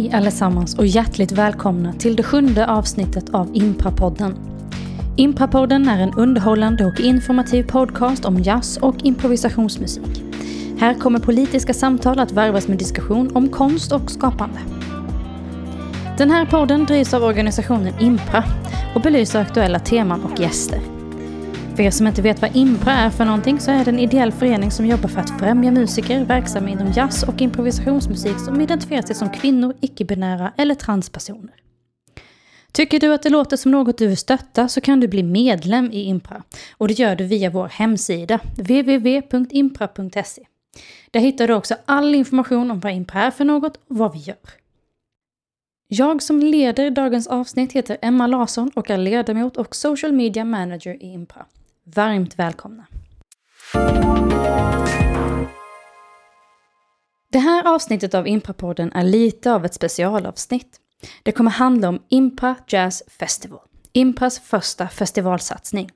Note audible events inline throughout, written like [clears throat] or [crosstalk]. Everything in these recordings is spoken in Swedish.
Hej allesammans och hjärtligt välkomna till det sjunde avsnittet av Imprapodden. Imprapodden är en underhållande och informativ podcast om jazz och improvisationsmusik. Här kommer politiska samtal att varvas med diskussion om konst och skapande. Den här podden drivs av organisationen Impra och belyser aktuella teman och gäster. För er som inte vet vad Impra är för någonting så är det en ideell förening som jobbar för att främja musiker verksamma inom jazz och improvisationsmusik som identifierar sig som kvinnor, icke-binära eller transpersoner. Tycker du att det låter som något du vill stötta så kan du bli medlem i Impra och det gör du via vår hemsida www.impra.se. Där hittar du också all information om vad Impra är för något och vad vi gör. Jag som leder dagens avsnitt heter Emma Larsson och är ledamot och social media manager i Impra. Varmt välkomna! Det här avsnittet av Imprapodden är lite av ett specialavsnitt. Det kommer handla om Impra Jazz Festival, Impras första festivalsatsning.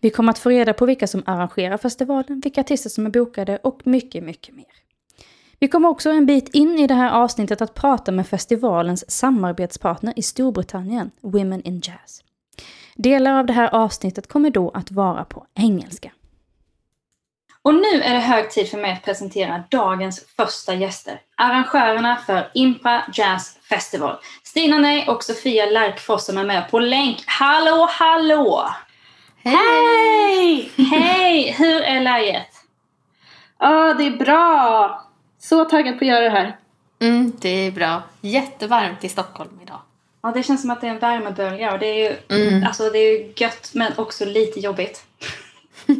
Vi kommer att få reda på vilka som arrangerar festivalen, vilka artister som är bokade och mycket, mycket mer. Vi kommer också en bit in i det här avsnittet att prata med festivalens samarbetspartner i Storbritannien, Women in Jazz. Delar av det här avsnittet kommer då att vara på engelska. Och nu är det hög tid för mig att presentera dagens första gäster. Arrangörerna för Impra Jazz Festival. Stina Ney och Sofia Lärkfors som är med på länk. Hallå, hallå! Hej! Hej! Hur är läget? Ja, det är bra. Så taggad på att göra det här. Mm, det är bra. Jättevarmt i Stockholm. Ja, det känns som att det är en värmebölja och det är ju, Mm. alltså, det är ju gött men också lite jobbigt. [laughs]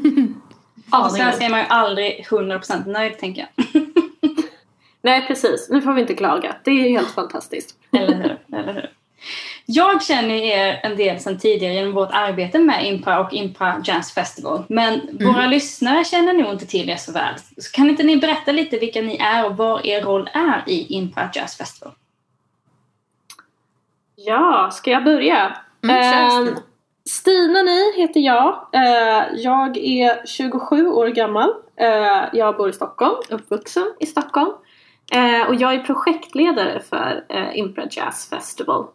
Ja, svenska är man ju aldrig 100% nöjd tänker jag. [laughs] Nej, precis. Nu får vi inte klaga. Det är helt fantastiskt. Eller hur? Eller hur? Jag känner er en del sedan tidigare genom vårt arbete med Impra och Impra Jazz Festival. Men våra lyssnare känner nog inte till er så väl. Så kan inte ni berätta lite vilka ni är och vad er roll är i Impra Jazz Festival? Ja, ska jag börja? Mm, Ehm, Stina. Ni heter jag. Eh, jag är 27 år gammal. Eh, jag bor i Stockholm, uppvuxen i Stockholm. Eh, och jag är projektledare för eh, Impra Jazz Festival.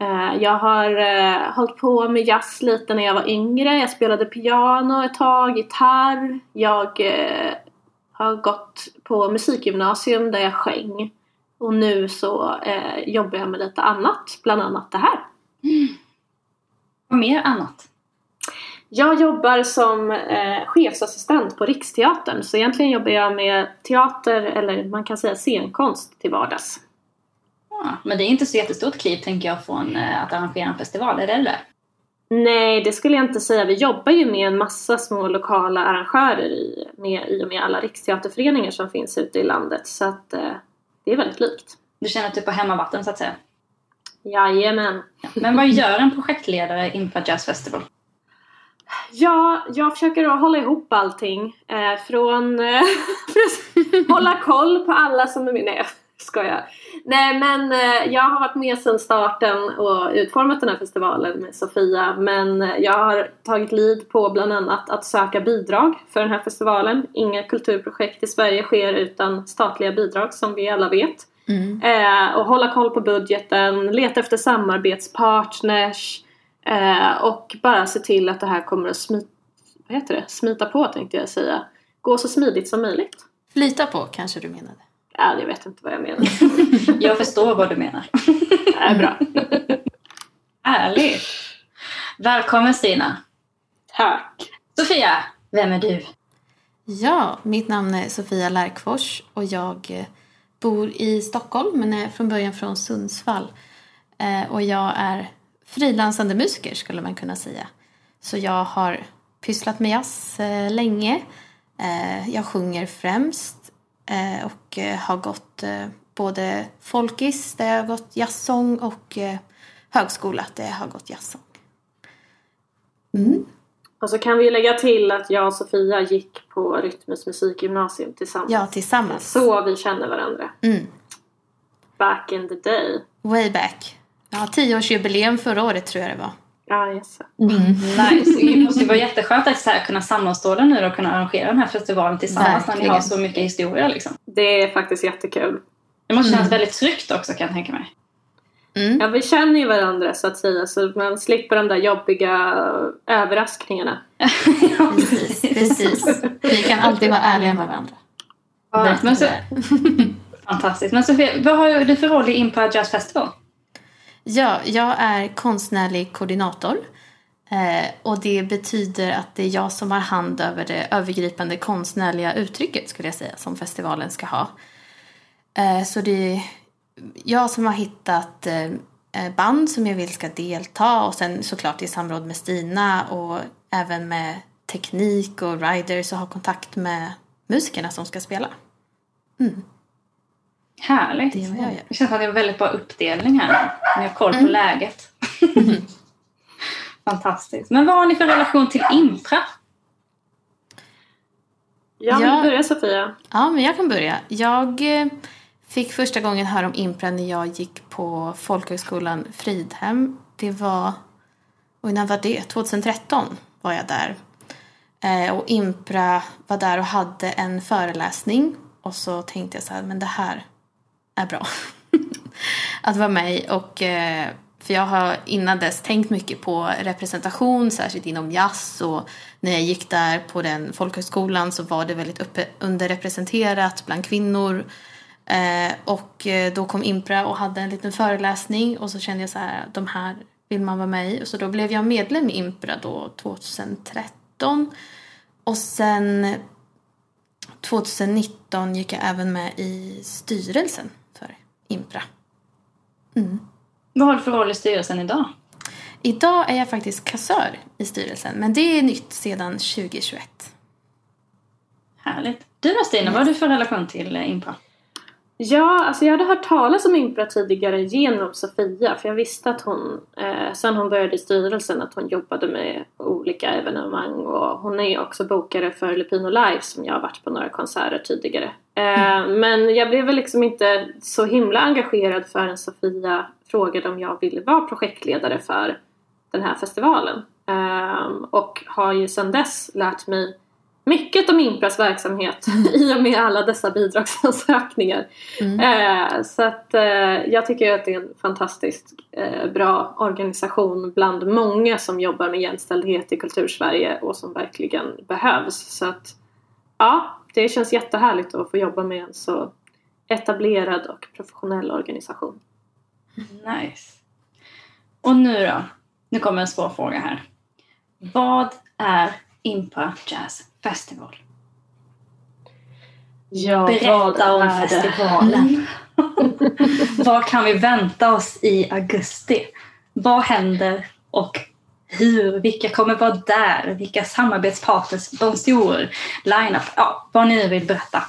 Eh, jag har eh, hållit på med jazz lite när jag var yngre. Jag spelade piano ett tag, gitarr. Jag eh, har gått på musikgymnasium där jag sjöng. Och nu så eh, jobbar jag med lite annat, bland annat det här. Och mer annat? Jag jobbar som eh, chefsassistent på Riksteatern så egentligen jobbar jag med teater eller man kan säga scenkonst till vardags. Ja, men det är inte så jättestort kliv tänker jag från eh, att arrangera en festival, är det det? Nej, det skulle jag inte säga. Vi jobbar ju med en massa små lokala arrangörer i, med, i och med alla riksteaterföreningar som finns ute i landet så att eh, det är väldigt likt. Du känner att du är på hemmavatten så att säga. Jajamän. Ja. Men vad gör en projektledare i Impra Jazz Festival? Ja, jag försöker att hålla ihop allting. Eh, från eh, [laughs] hålla koll på alla som är med. Skojar. Nej, men eh, jag har varit med sedan starten och utformat den här festivalen med Sofia. Men eh, jag har tagit lid på bland annat att söka bidrag för den här festivalen. Inga kulturprojekt i Sverige sker utan statliga bidrag som vi alla vet. Mm. Eh, och hålla koll på budgeten, leta efter samarbetspartners eh, och bara se till att det här kommer att smita, vad heter det? smita på tänkte jag säga. Gå så smidigt som möjligt. Flyta på kanske du menade. Ja, jag vet inte vad jag menar. [laughs] Jag förstår vad du menar. Det är bra. Härligt! Välkommen Stina! Tack. Sofia, vem är du? Ja, mitt namn är Sofia Lärkfors och jag eh, bor i Stockholm men är från början från Sundsvall. Eh, Och jag är frilansande musiker skulle man kunna säga. Så jag har pysslat med jazz eh, länge. Jag sjunger främst och eh, har gått eh, både folkis där jag har gått jazzsång och eh, högskola där jag har gått jazzsång. Mm. Och så kan vi lägga till att jag och Sofia gick på Rytmus musikgymnasium tillsammans. Ja, tillsammans. Så vi känner varandra. Mm. Back in the day. Way back. Ja, tioårsjubileum förra året tror jag det var. Ja, yes. Nice. [laughs] Det måste ju vara jätteskönt att så här kunna sammanstråla nu och kunna arrangera den här festivalen tillsammans när ni har så mycket historia liksom. Det är faktiskt jättekul. Det måste kännas väldigt tryggt också kan jag tänka mig. Mm. Ja, vi känner ju varandra så att säga så man slipper de där jobbiga överraskningarna. [laughs] Precis, precis. Vi kan alltid vara ärliga med varandra. Ja, men så, [laughs] fantastiskt. Men Sofia, vad har du för roll i Impra Jazz Festival? Ja, jag är konstnärlig koordinator. Eh, och det betyder att det är jag som har hand över det övergripande konstnärliga uttrycket skulle jag säga som festivalen ska ha. Eh, så det är jag som har hittat eh, eh band som jag vill ska delta och sen såklart i samråd med Stina och även med teknik och riders och ha kontakt med musikerna som ska spela. Mm. Härligt. Det jag gör. Det känns som att det är en väldigt bra uppdelning här. Ni har koll på läget. [laughs] Fantastiskt. Men vad har ni för relation till Impra? Jag Ja. vill börja Sofia. Ja, men jag kan börja. Jag eh, fick första gången höra om Impra när jag gick på folkhögskolan Fridhem. Det var... Oj, när var det? 2013 var jag där. Eh, och Impra var där och hade en föreläsning. Och så tänkte jag så här, men det här är bra. [laughs] att vara med i. Och, eh, för jag har innan dess tänkt mycket på representation, särskilt inom jazz. Och när jag gick där på den folkhögskolan så var det väldigt uppe, underrepresenterat bland kvinnor. Eh, och eh, då kom Impra och hade en liten föreläsning och så kände jag så här, de här vill man vara med i. Och så då blev jag medlem i Impra då 2013. Och sen 2019 gick jag även med i styrelsen Impra. Vad har du för roll i styrelsen idag? Idag är jag faktiskt kassör i styrelsen, men det är nytt sedan 2021. Härligt. Du då Stina, vad har du för relation till eh, Impra? Ja, alltså jag hade hört talas om Impra tidigare genom Sofia för jag visste att hon, eh, sen hon började i styrelsen, att hon jobbade med olika evenemang och hon är också bokare för Lupino Live som jag har varit på några konserter tidigare. Eh, Men jag blev väl liksom inte så himla engagerad förrän Sofia frågade om jag ville vara projektledare för den här festivalen. Eh, och har ju sedan dess lärt mig mycket om Impras verksamhet [laughs] i och med alla dessa bidragsansökningar. Eh, så att eh, jag tycker att det är en fantastiskt eh, bra organisation bland många som jobbar med jämställdhet i kultursverige och som verkligen behövs. Så att ja, det känns jättehärligt att få jobba med en så etablerad och professionell organisation. Nice. Och nu då? Nu kommer en svår fråga här. Vad är Impra Jazz Festival? Ja, Berätta om festivalen. [laughs] Vad kan vi vänta oss i augusti? Vad händer och hur? Vilka kommer vara där? Vilka samarbetspartners? Bonjour, line-up? Ja, vad ni vill berätta.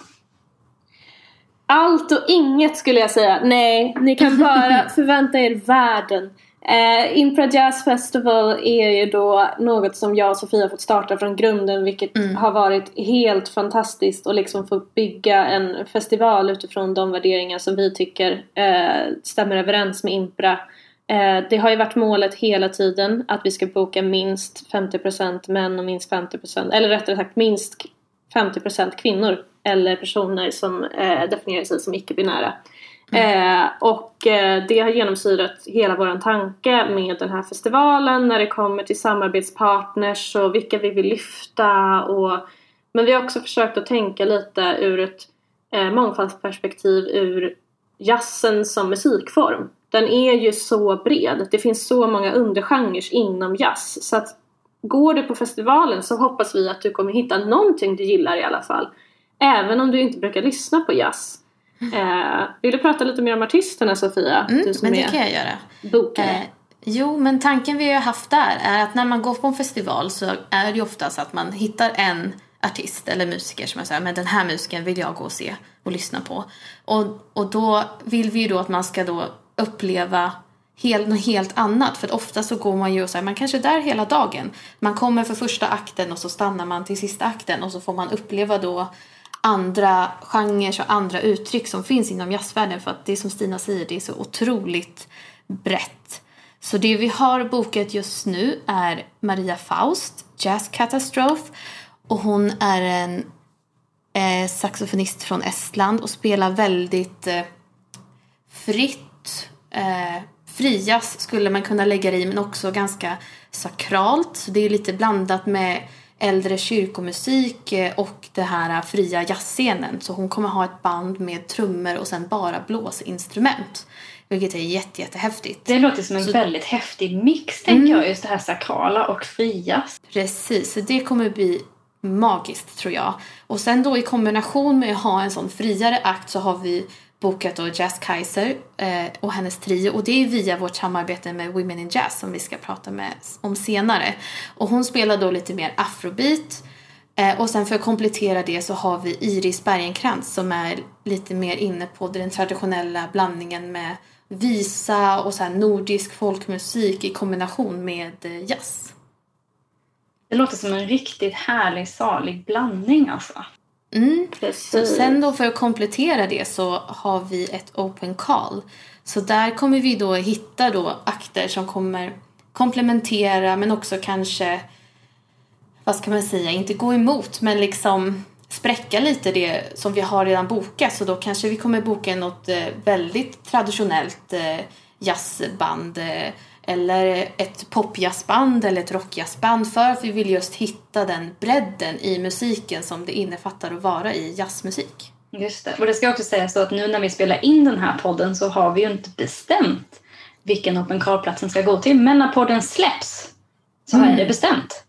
Allt och inget skulle jag säga. Nej, ni kan bara [laughs] förvänta er världen. Eh, Impra Jazz Festival är ju då något som jag och Sofia fått starta från grunden vilket har varit helt fantastiskt och liksom få bygga en festival utifrån de värderingar som vi tycker eh, stämmer överens med Impra. Eh, det har ju varit målet hela tiden att vi ska boka minst 50% män och minst 50% eller rättare sagt minst 50% kvinnor eller personer som eh, definierar sig som icke-binära. Mm. Eh, och eh, det har genomsyrat hela vår tanke med den här festivalen när det kommer till samarbetspartners och vilka vi vill lyfta. Och, men vi har också försökt att tänka lite ur ett eh, mångfaldsperspektiv ur jazzen som musikform. Den är ju så bred. Det finns så många undergenrer inom jazz. Så att går du på festivalen så hoppas vi att du kommer hitta någonting du gillar i alla fall. Även om du inte brukar lyssna på jazz. Eh, vill du prata lite mer om artisterna Sofia? Mm, men det kan jag göra. bokare. Eh, jo, men tanken vi har haft där är att när man går på en festival så är det ju oftast att man hittar en artist eller musiker som är här, men den här musiken vill jag gå och se och lyssna på. Och, och då vill vi ju då att man ska då uppleva helt, något helt annat. För att ofta så går man ju och så här, man kanske är där hela dagen. Man kommer för första akten och så stannar man till sista akten och så får man uppleva då andra genrer och andra uttryck som finns inom jazzvärlden. För att det är som Stina säger, det är så otroligt brett. Så det vi har bokat just nu är Maria Faust, Jazz Catastrophe. Och hon är en eh, saxofonist från Estland och spelar väldigt eh, fritt. Eh, frijazz skulle man kunna lägga det i men också ganska sakralt. Så det är lite blandat med äldre kyrkomusik eh, och det här fria jazzscenen. Så hon kommer ha ett band med trummor och sen bara blåsinstrument. Vilket är jätte, jättehäftigt. Det låter som en så... väldigt häftig mix, tänker mm. jag. Just det här sakrala och fria. Precis, så det kommer bli magiskt tror jag. Och sen då i kombination med att ha en sån friare akt så har vi bokat då Jazz Kaiser eh, och hennes trio och det är via vårt samarbete med Women in Jazz som vi ska prata med om senare. Och hon spelar då lite mer afrobeat eh, och sen för att komplettera det så har vi Iris Bergenkrantz som är lite mer inne på den traditionella blandningen med visa och så nordisk folkmusik i kombination med eh, jazz. Det låter som en riktigt härlig, salig blandning alltså. Mm, Så sen då för att komplettera det så har vi ett open call. Så där kommer vi då hitta då akter som kommer komplementera men också kanske, vad ska man säga, inte gå emot men liksom spräcka lite det som vi har redan bokat. Så då kanske vi kommer boka något eh, väldigt traditionellt eh, jazzband eh, eller ett popjazzband eller ett rockjazzband för att vi vill just hitta den bredden i musiken som det innefattar att vara i jazzmusik. Just det. Och det ska också sägas så att nu när vi spelar in den här podden så har vi ju inte bestämt vilken Open Car-platsen ska gå till. Men när podden släpps så mm. är det bestämt.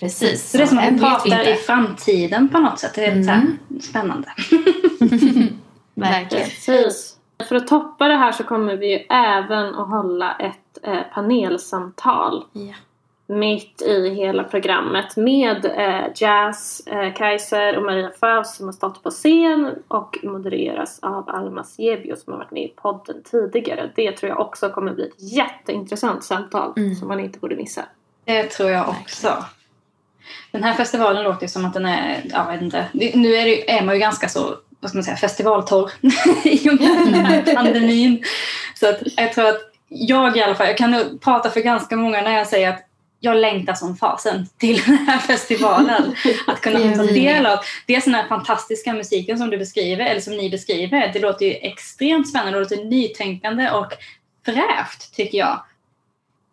Precis. Så det är som att vi pratar i framtiden på något sätt. Det är mm. spännande. [laughs] Verkligen. Precis. För att toppa det här så kommer vi ju även att hålla ett eh, panelsamtal. Ja. Mitt i hela programmet med eh, Jazz eh, Kaiser och Maria Faust som har stått på scen och modereras av Alma Siebio som har varit med i podden tidigare. Det tror jag också kommer bli ett jätteintressant samtal mm. som man inte borde missa. Det tror jag också. Den här festivalen låter ju som att den är, jag vet inte, nu är, det, är man ju ganska så vad ska man säga, festivaltorr [laughs] i och med [laughs] pandemin. Så att jag tror att jag i alla fall, jag kan nog prata för ganska många när jag säger att jag längtar som fasen till den här festivalen. Att kunna [laughs] ta del av dels den här fantastiska musiken som du beskriver, eller som ni beskriver. Det låter ju extremt spännande, det låter nytänkande och fräscht tycker jag.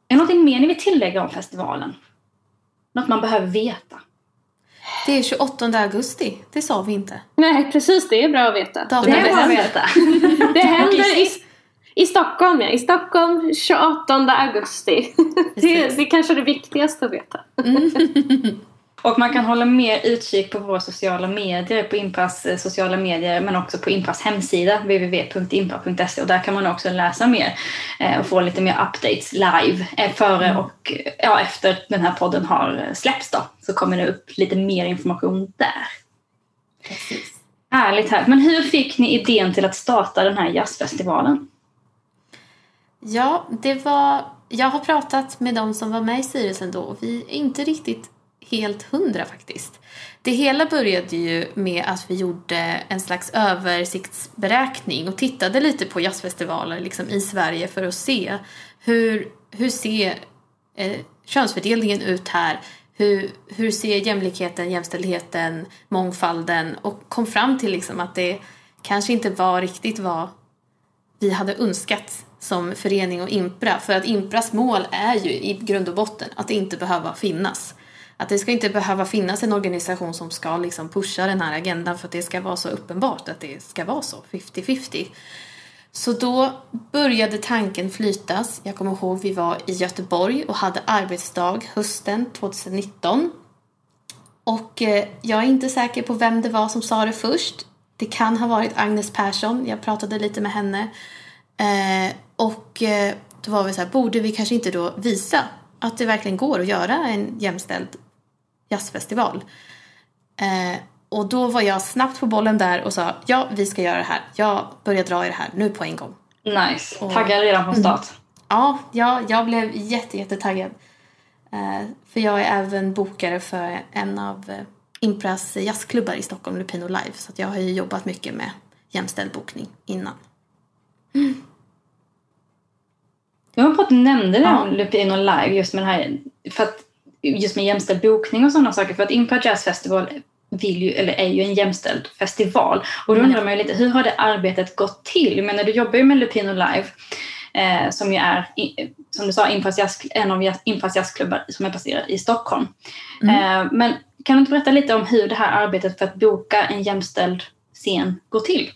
Är det någonting mer ni vill tillägga om festivalen? Något man behöver veta? Det är 28 augusti, det sa vi inte. Nej precis, det är bra att veta. det är bra att veta. [laughs] det händer i, i Stockholm ja, i Stockholm 28 augusti. [laughs] Det, det är kanske det viktigaste att veta. Mm. [laughs] Och man kan hålla mer utkik på våra sociala medier, på Impas eh, sociala medier men också på Impas hemsida www.impa.se och där kan man också läsa mer eh, och få lite mer updates live eh, före mm. och ja, efter den här podden har släppts då så kommer det upp lite mer information där. Precis. Härligt, härligt. Men hur fick ni idén till att starta den här jazzfestivalen? Ja, det var... Jag har pratat med de som var med i styrelsen då och vi är inte riktigt helt hundra faktiskt. Det hela började ju med att vi gjorde en slags översiktsberäkning och tittade lite på jazzfestivaler liksom i Sverige för att se hur, hur ser eh, könsfördelningen ut här? Hur, hur ser jämlikheten, jämställdheten, mångfalden och kom fram till liksom att det kanske inte var riktigt vad vi hade önskat som förening och Impra. För att Impras mål är ju i grund och botten att det inte behöva finnas. Att det ska inte behöva finnas en organisation som ska liksom pusha den här agendan för att det ska vara så uppenbart att det ska vara så, 50-50. Så då började tanken flytas. Jag kommer ihåg vi var i Göteborg och hade arbetsdag hösten 2019. Och eh, jag är inte säker på vem det var som sa det först. Det kan ha varit Agnes Persson, jag pratade lite med henne. Eh, och eh, då var vi så här, borde vi kanske inte då visa att det verkligen går att göra en jämställd jazzfestival. Eh, och då var jag snabbt på bollen där och sa ja, vi ska göra det här. Jag börjar dra i det här nu på en gång. Nice. Och, Taggad redan från start? Mm, ja, ja, jag blev jätte, jättetaggad. Eh, för jag är även bokare för en av eh, Impras jazzklubbar i Stockholm, Lupino Live. Så jag har ju jobbat mycket med jämställd bokning innan. Mm. Jag har fått nämnde det ja. om Lupino Live just med här. För att just med jämställd bokning och sådana saker. För att Impa Jazz Festival vill ju, eller är ju en jämställd festival. Och då undrar man ju lite, hur har det arbetet gått till? Men du jobbar ju med Lupino Live eh, som ju är, som du sa, en av Impas jazzklubbar som är baserad i Stockholm. Mm. Eh, men kan du inte berätta lite om hur det här arbetet för att boka en jämställd scen går till?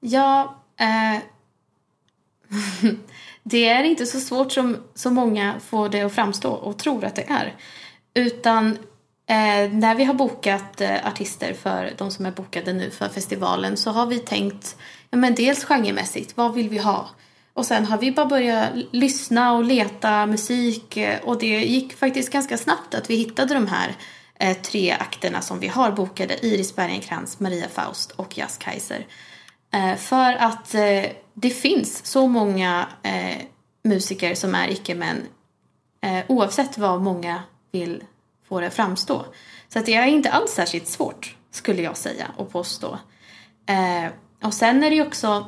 Ja, eh, [laughs] det är inte så svårt som så många får det att framstå och tror att det är. Utan eh, när vi har bokat eh, artister för de som är bokade nu för festivalen så har vi tänkt ja, men dels genremässigt, vad vill vi ha? Och sen har vi bara börjat lyssna och leta musik eh, och det gick faktiskt ganska snabbt att vi hittade de här eh, tre akterna som vi har bokade. Iris Bergenkrans, Maria Faust och Jazz Kaiser. Eh, för att eh, det finns så många eh, musiker som är icke-män oavsett vad många vill få det framstå. Så att det är inte alls särskilt svårt skulle jag säga och påstå. och sen är det ju också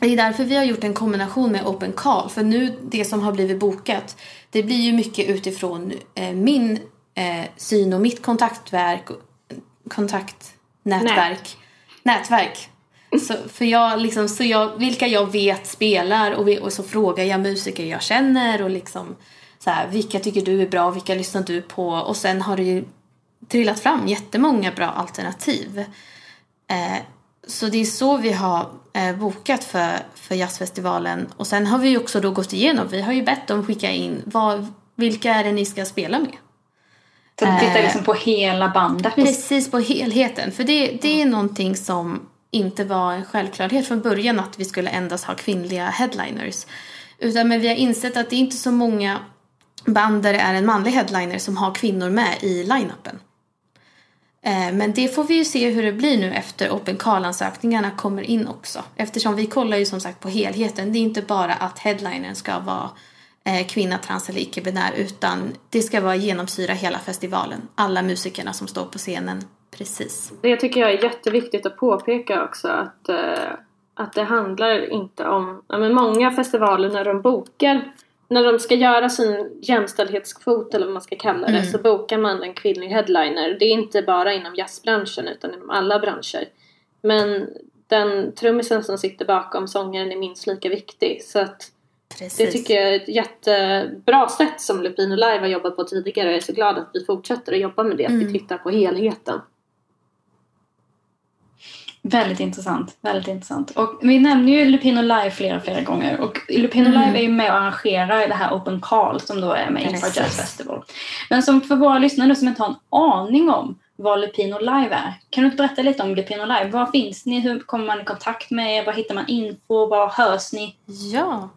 det är därför vi har gjort en kombination med Open Call. För nu, det som har blivit bokat, det blir ju mycket utifrån min syn och mitt kontaktverk, kontaktnätverk, Nej. nätverk. Så, för jag, liksom, så jag, vilka jag vet spelar och, vi, och så frågar jag musiker jag känner och liksom så här, vilka tycker du är bra, vilka lyssnar du på? Och sen har det ju trillat fram jättemånga bra alternativ. Eh, så det är så vi har eh, bokat för, för jazzfestivalen. Och sen har vi också då gått igenom, vi har ju bett dem skicka in vad, vilka är det ni ska spela med. Så du tittar liksom på hela bandet? Precis, på helheten. För det, det är någonting som inte var en självklarhet från början att vi skulle endast ha kvinnliga headliners. Utan men vi har insett att det är inte så många band där det är en manlig headliner som har kvinnor med i line-upen. Eh, men det får vi ju se hur det blir nu efter Open Call-ansökningarna kommer in också. Eftersom vi kollar ju som sagt på helheten. Det är inte bara att headlinern ska vara eh, kvinna, trans eller icke-binär utan det ska vara genomsyra hela festivalen. Alla musikerna som står på scenen. Precis. Det tycker jag är jätteviktigt att påpeka också att, eh, att det handlar inte om, ja, men många festivaler när de bokar när de ska göra sin jämställdhetskvot eller vad man ska kalla det mm. så bokar man en kvinnlig headliner. Det är inte bara inom jazzbranschen utan inom alla branscher. Men den trummisen som sitter bakom sångaren är minst lika viktig. Så att Precis. det tycker jag är ett jättebra sätt som Lupino Live har jobbat på tidigare och jag är så glad att vi fortsätter att jobba med det. Mm. Att vi mm. tittar på helheten. Väldigt intressant. Väldigt intressant. Och vi nämner ju Lupino Live flera, flera gånger. Och Lupino mm. Live är ju med och arrangerar det här Open Call som då är med i Jazz Festival. Men som för våra lyssnare som inte har en aning om vad Lupino Live är. Kan du inte berätta lite om Lupino Live? Var finns ni? Hur kommer man i kontakt med er? Var hittar man info? Var hörs ni? Ja,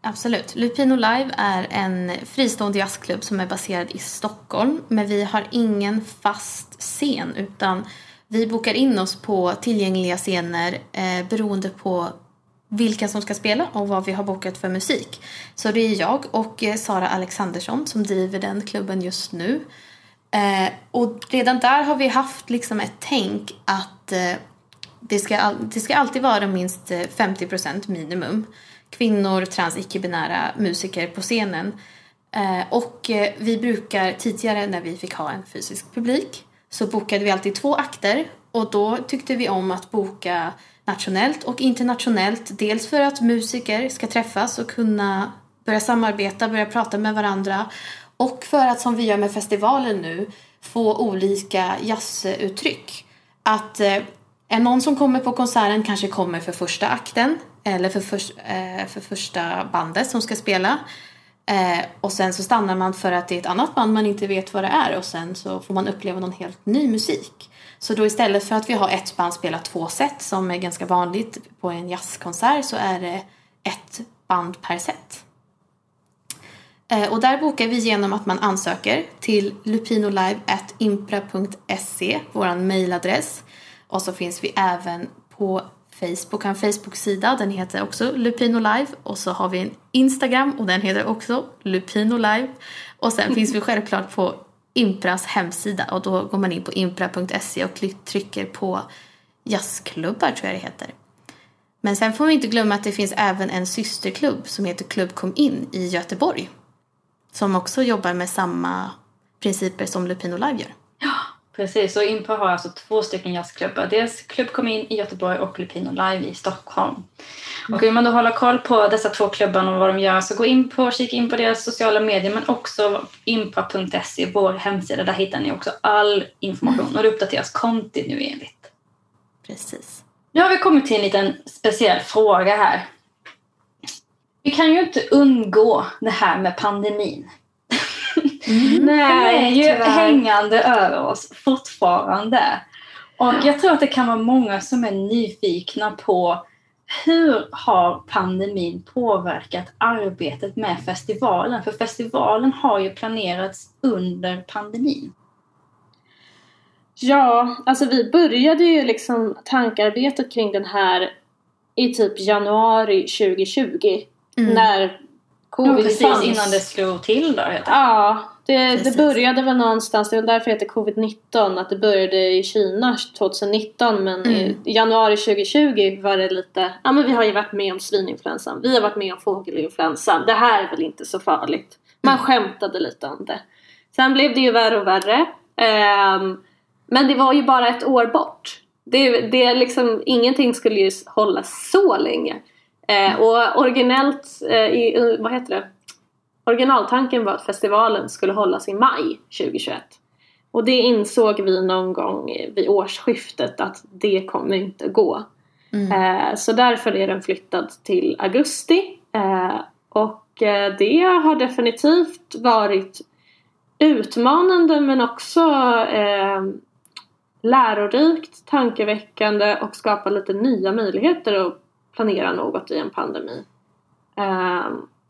absolut. Lupino Live är en fristående jazzklubb som är baserad i Stockholm. Men vi har ingen fast scen utan vi bokar in oss på tillgängliga scener eh, beroende på vilka som ska spela och vad vi har bokat för musik. Så det är jag och eh, Sara Alexandersson som driver den klubben just nu. Eh, och redan där har vi haft liksom ett tänk att eh, det, ska, det ska alltid vara minst eh, 50% minimum. Kvinnor, trans, icke-binära musiker på scenen. Eh, och eh, vi brukar tidigare när vi fick ha en fysisk publik så bokade vi alltid två akter och då tyckte vi om att boka nationellt och internationellt. Dels för att musiker ska träffas och kunna börja samarbeta, börja prata med varandra och för att som vi gör med festivalen nu få olika jazzuttryck. Att eh, är någon som kommer på konserten kanske kommer för första akten eller för, för, eh, för första bandet som ska spela Eh, och sen så stannar man för att det är ett annat band man inte vet vad det är och sen så får man uppleva någon helt ny musik. Så då istället för att vi har ett band spela två set som är ganska vanligt på en jazzkonsert så är det ett band per set. Eh, och där bokar vi genom att man ansöker till lupinolive.impra.se, vår mejladress. Och så finns vi även på Facebook, har en Facebook-sida, den heter också Lupino Live och så har vi en Instagram och den heter också Lupino Live och sen finns vi självklart på Impras hemsida och då går man in på impra.se och trycker på jazzklubbar tror jag det heter. Men sen får vi inte glömma att det finns även en systerklubb som heter Klubb Kom In i Göteborg. Som också jobbar med samma principer som Lupino Live gör. Ja, Precis, och Impa har alltså två stycken jazzklubbar. Dels Klubb Kom In i Göteborg och Lupino Live i Stockholm. Och vill man då hålla koll på dessa två klubbarna och vad de gör så gå in på, kika in på deras sociala medier men också impa.se, vår hemsida. Där hittar ni också all information och det uppdateras kontinuerligt. Precis. Nu har vi kommit till en liten speciell fråga här. Vi kan ju inte undgå det här med pandemin. Mm. Är ju tyvärr. hängande över oss fortfarande. Och jag tror att det kan vara många som är nyfikna på hur har pandemin påverkat arbetet med festivalen? För festivalen har ju planerats under pandemin. Ja, alltså vi började ju liksom tankarbetet kring den här i typ januari 2020. Mm. När covid Precis fanns. innan det slog till då. Heter. Ja, det, det började väl någonstans, det väl därför det heter covid-19, att det började i Kina 2019 men i Mm. januari 2020 var det lite, ja men vi har ju varit med om svininfluensan, vi har varit med om fågelinfluensan, det här är väl inte så farligt. Man Mm. skämtade lite om det. Sen blev det ju värre och värre. Ehm, men det var ju bara ett år bort. Det, det är liksom, ingenting skulle ju hålla så länge. Eh, och originellt, eh, i, vad heter det? Originaltanken var att festivalen skulle hållas i maj 2021. Och det insåg vi någon gång vid årsskiftet att det kommer inte gå. Mm. Eh, så därför är den flyttad till augusti. Eh, och eh, det har definitivt varit utmanande men också lärorikt, tankeväckande och skapa lite nya möjligheter att planera något i en pandemi.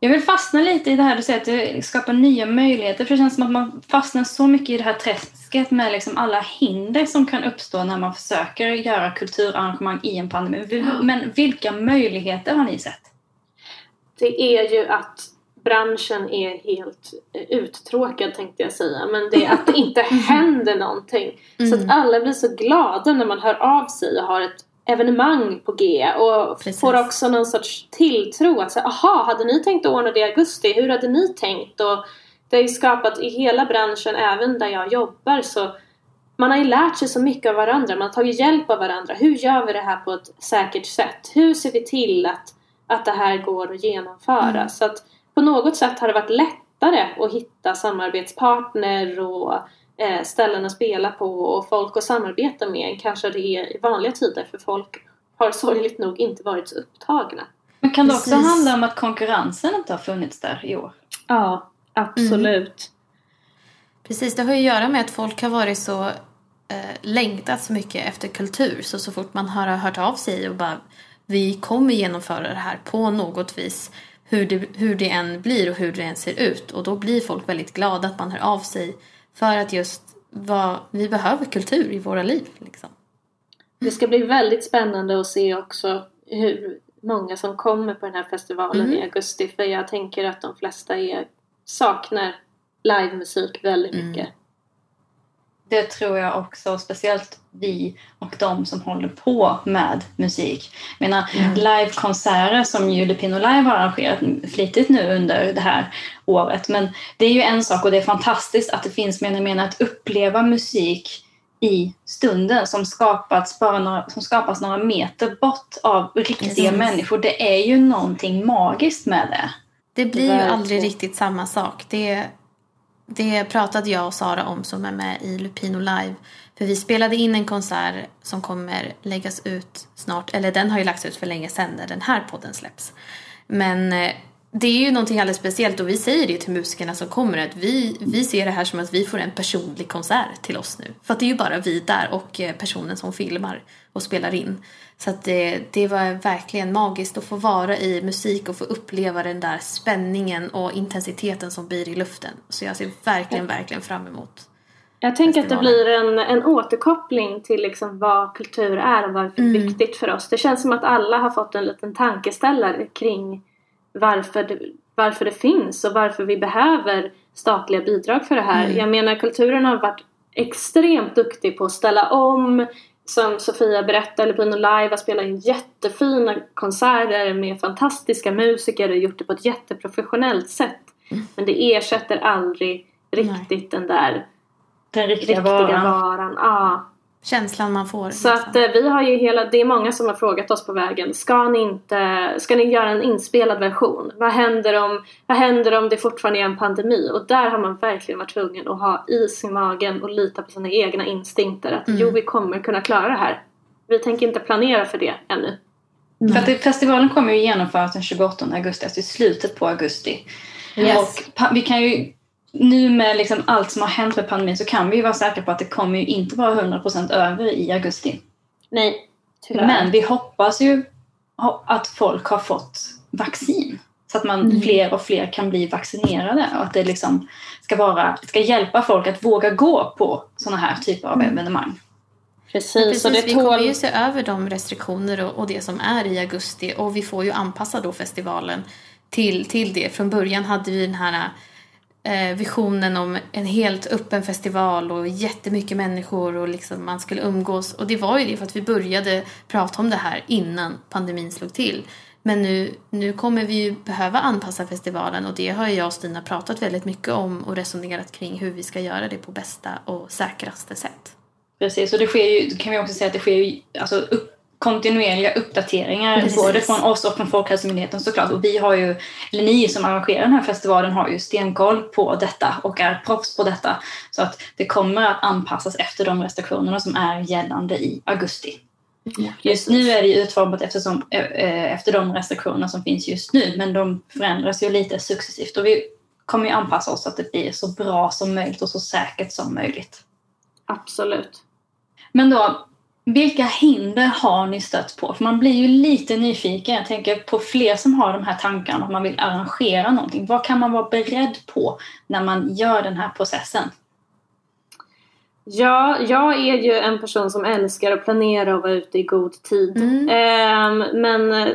Jag vill fastna lite i det här du säger att det skapar nya möjligheter. För det känns som att man fastnar så mycket i det här träsket med liksom alla hinder som kan uppstå när man försöker göra kulturarrangemang i en pandemi. Men vilka möjligheter har ni sett? det är ju att branschen är helt uttråkad tänkte jag säga. Men det är att det inte [laughs] händer någonting. Så att Mm. alla blir så glada när man hör av sig och har ett evenemang på G. Och Precis. får också någon sorts tilltro att säga, aha, hade ni tänkt att ordna det i augusti? Hur hade ni tänkt? Och det har ju skapat i hela branschen, även där jag jobbar, så man har ju lärt sig så mycket av varandra. Man har tagit hjälp av varandra. Hur gör vi det här på ett säkert sätt? Hur ser vi till att, att det här går att genomföra? Mm. Så att på något sätt har det varit lättare att hitta samarbetspartner och ställen att spela på och folk att samarbeta med än kanske det är i vanliga tider för folk har sorgligt nog inte varit så upptagna. Men kan det också Precis. handla om att konkurrensen inte har funnits där i år? Ja, absolut. Precis, det har ju att göra med att folk har varit så eh, längtat så mycket efter kultur. Så så fort man har hört av sig och bara vi kommer genomföra det här på något vis. Hur det, hur det än blir och hur det än ser ut. Och då blir folk väldigt glada att man hör av sig. För att just vad, vi behöver kultur i våra liv. Liksom. Det ska bli väldigt spännande att se också hur många som kommer på den här festivalen Mm. i augusti för jag tänker att de flesta är, saknar livemusik väldigt Mm. Det tror jag också, speciellt vi och de som håller på med musik. Jag menar, livekonserter som ju Lupino Live har arrangerat flitigt nu under det här året. Men det är ju en sak och det är fantastiskt att det finns, men jag menar, att uppleva musik i stunden som skapats, bara några, som skapas några meter bort av riktiga Precis. människor. Det är ju någonting magiskt med det. Det blir ju aldrig riktigt samma sak. Det, det pratade jag och Sara om som är med i Lupino Live. För vi spelade in en konsert som kommer läggas ut snart. Eller den har ju lagts ut för länge sedan när den här podden släpps. Men eh, det är ju någonting alldeles speciellt och vi säger det till musikerna som kommer att vi, vi ser det här som att vi får en personlig konsert till oss nu. För att det är ju bara vi där och eh, personen som filmar och spelar in. Så att det, det var verkligen magiskt att få vara i musik och få uppleva den där spänningen och intensiteten som blir i luften. Så jag ser verkligen, verkligen fram emot. Jag tänker att det blir en, en återkoppling till liksom vad kultur är och varför det är Mm. viktigt för oss. Det känns som att alla har fått en liten tankeställare kring varför det, varför det finns och varför vi behöver statliga bidrag för det här. Mm. Jag menar kulturen har varit extremt duktig på att ställa om som Sofia berättade, Pino Live har spelat in jättefina konserter med fantastiska musiker och gjort det på ett jätteprofessionellt sätt. Mm. Men det ersätter aldrig riktigt den där Den riktiga, riktiga varan. varan. Ja. Känslan man får. Så liksom. att eh, vi har ju hela, det är många som har frågat oss på vägen, ska ni inte, ska ni göra en inspelad version? Vad händer om, vad händer om det fortfarande är en pandemi? Och där har man verkligen varit tvungen att ha is i magen och lita på sina egna instinkter att Mm. jo, vi kommer kunna klara det här. Vi tänker inte planera för det ännu. För att festivalen kommer ju genomföras den 28 augusti, alltså i slutet på augusti. Yes. Och vi kan ju, nu med liksom allt som har hänt med pandemin så kan vi ju vara säkra på att det kommer ju inte vara 100% över i augusti. Nej, tyvärr. Men vi hoppas ju att folk har fått vaccin. Så att man Mm. fler och fler kan bli vaccinerade och att det liksom ska, vara, ska hjälpa folk att våga gå på sådana här typer av Mm. evenemang. Precis, Precis, och det vi tål... kommer ju se över de restriktioner och, och det som är i augusti och vi får ju anpassa då festivalen till, till det. Från början hade vi den här Eh, visionen om en helt öppen festival och jättemycket människor och liksom man skulle umgås. Och det var ju det för att vi började prata om det här innan pandemin slog till. Men nu, nu kommer vi ju behöva anpassa festivalen och det har jag och Stina pratat väldigt mycket om och resonerat kring hur vi ska göra det på bästa och säkraste sätt. Precis, och det sker ju, kan vi också säga att det sker ju alltså, upp, kontinuerliga uppdateringar Precis. både från oss och från Folkhälsomyndigheten såklart. Och vi har ju, eller ni som arrangerar den här festivalen har ju stenkoll på detta och är proffs på detta. Så att det kommer att anpassas efter de restriktionerna som är gällande i augusti. Just nu är det utformat eftersom, eh, eh, efter de restriktioner som finns just nu men de förändras ju lite successivt och vi kommer ju anpassa oss så att det blir så bra som möjligt och så säkert som möjligt. Absolut. Men då, vilka hinder har ni stött på? För man blir ju lite nyfiken. Jag tänker på fler som har de här tankarna att man vill arrangera någonting. Vad kan man vara beredd på när man gör den här processen? Ja, jag är ju en person som älskar att planera och vara ute i god tid. Mm. Ehm, men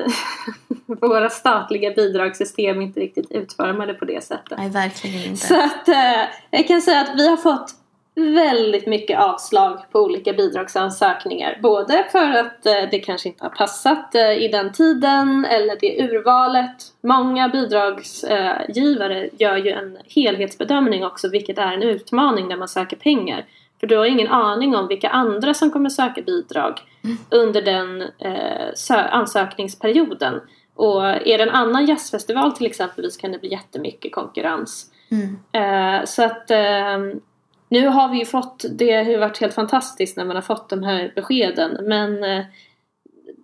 [laughs] våra statliga bidragssystem är inte riktigt utformade på det sättet. Nej, verkligen inte. Så att eh, jag kan säga att vi har fått väldigt mycket avslag på olika bidragsansökningar. Både för att eh, det kanske inte har passat eh, i den tiden eller det urvalet. Många bidragsgivare gör ju en helhetsbedömning också vilket är en utmaning när man söker pengar. För du har ingen aning om vilka andra som kommer söka bidrag under den eh, sö- ansökningsperioden. Och är det en annan jazzfestival till exempel så kan det bli jättemycket konkurrens. Mm. Eh, så att eh, nu har vi ju fått, det har ju varit helt fantastiskt när man har fått de här beskeden men eh,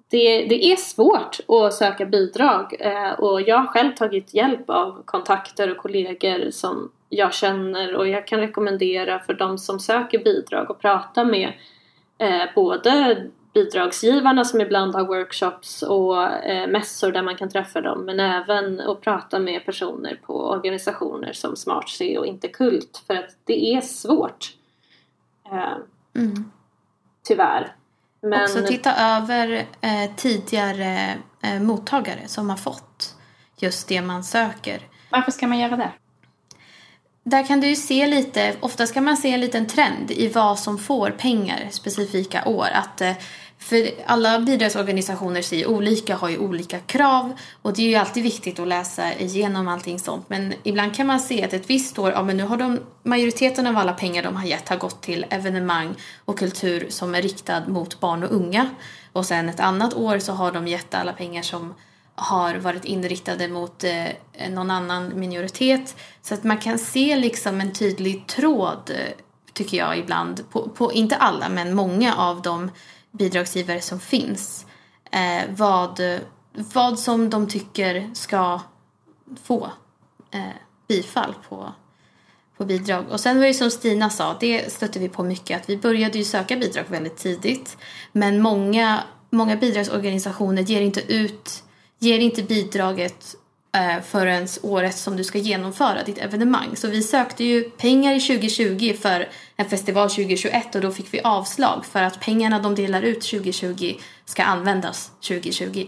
det, det är svårt att söka bidrag eh, och jag har själv tagit hjälp av kontakter och kollegor som jag känner och jag kan rekommendera för de som söker bidrag att prata med eh, både bidragsgivarna som ibland har workshops och eh, mässor där man kan träffa dem men även att prata med personer på organisationer som SmartC och Interkult för att det är svårt. Eh, Mm. tyvärr. Men Också titta över eh, tidigare eh, mottagare som har fått just det man söker. Varför ska man göra det? Där kan du ju se lite, ofta ska man se en liten trend i vad som får pengar specifika år. Att, eh, för alla bidragsorganisationer ser ju olika, har ju olika krav och det är ju alltid viktigt att läsa igenom allting sånt. Men ibland kan man se att ett visst år, ja men nu har de, majoriteten av alla pengar de har gett har gått till evenemang och kultur som är riktad mot barn och unga. Och sen ett annat år så har de gett alla pengar som har varit inriktade mot eh, någon annan minoritet. Så att man kan se liksom en tydlig tråd, eh, tycker jag ibland, på, på inte alla, men många av de bidragsgivare som finns. Eh, vad, vad som de tycker ska få eh, bifall på, på bidrag. Och sen var det som Stina sa, det stötte vi på mycket, att vi började ju söka bidrag väldigt tidigt. Men många, många bidragsorganisationer ger inte ut ger inte bidraget eh, förrän året som du ska genomföra ditt evenemang. Så vi sökte ju pengar i 2020 för en festival 2021 och då fick vi avslag för att pengarna de delar ut 2020 ska användas 2020.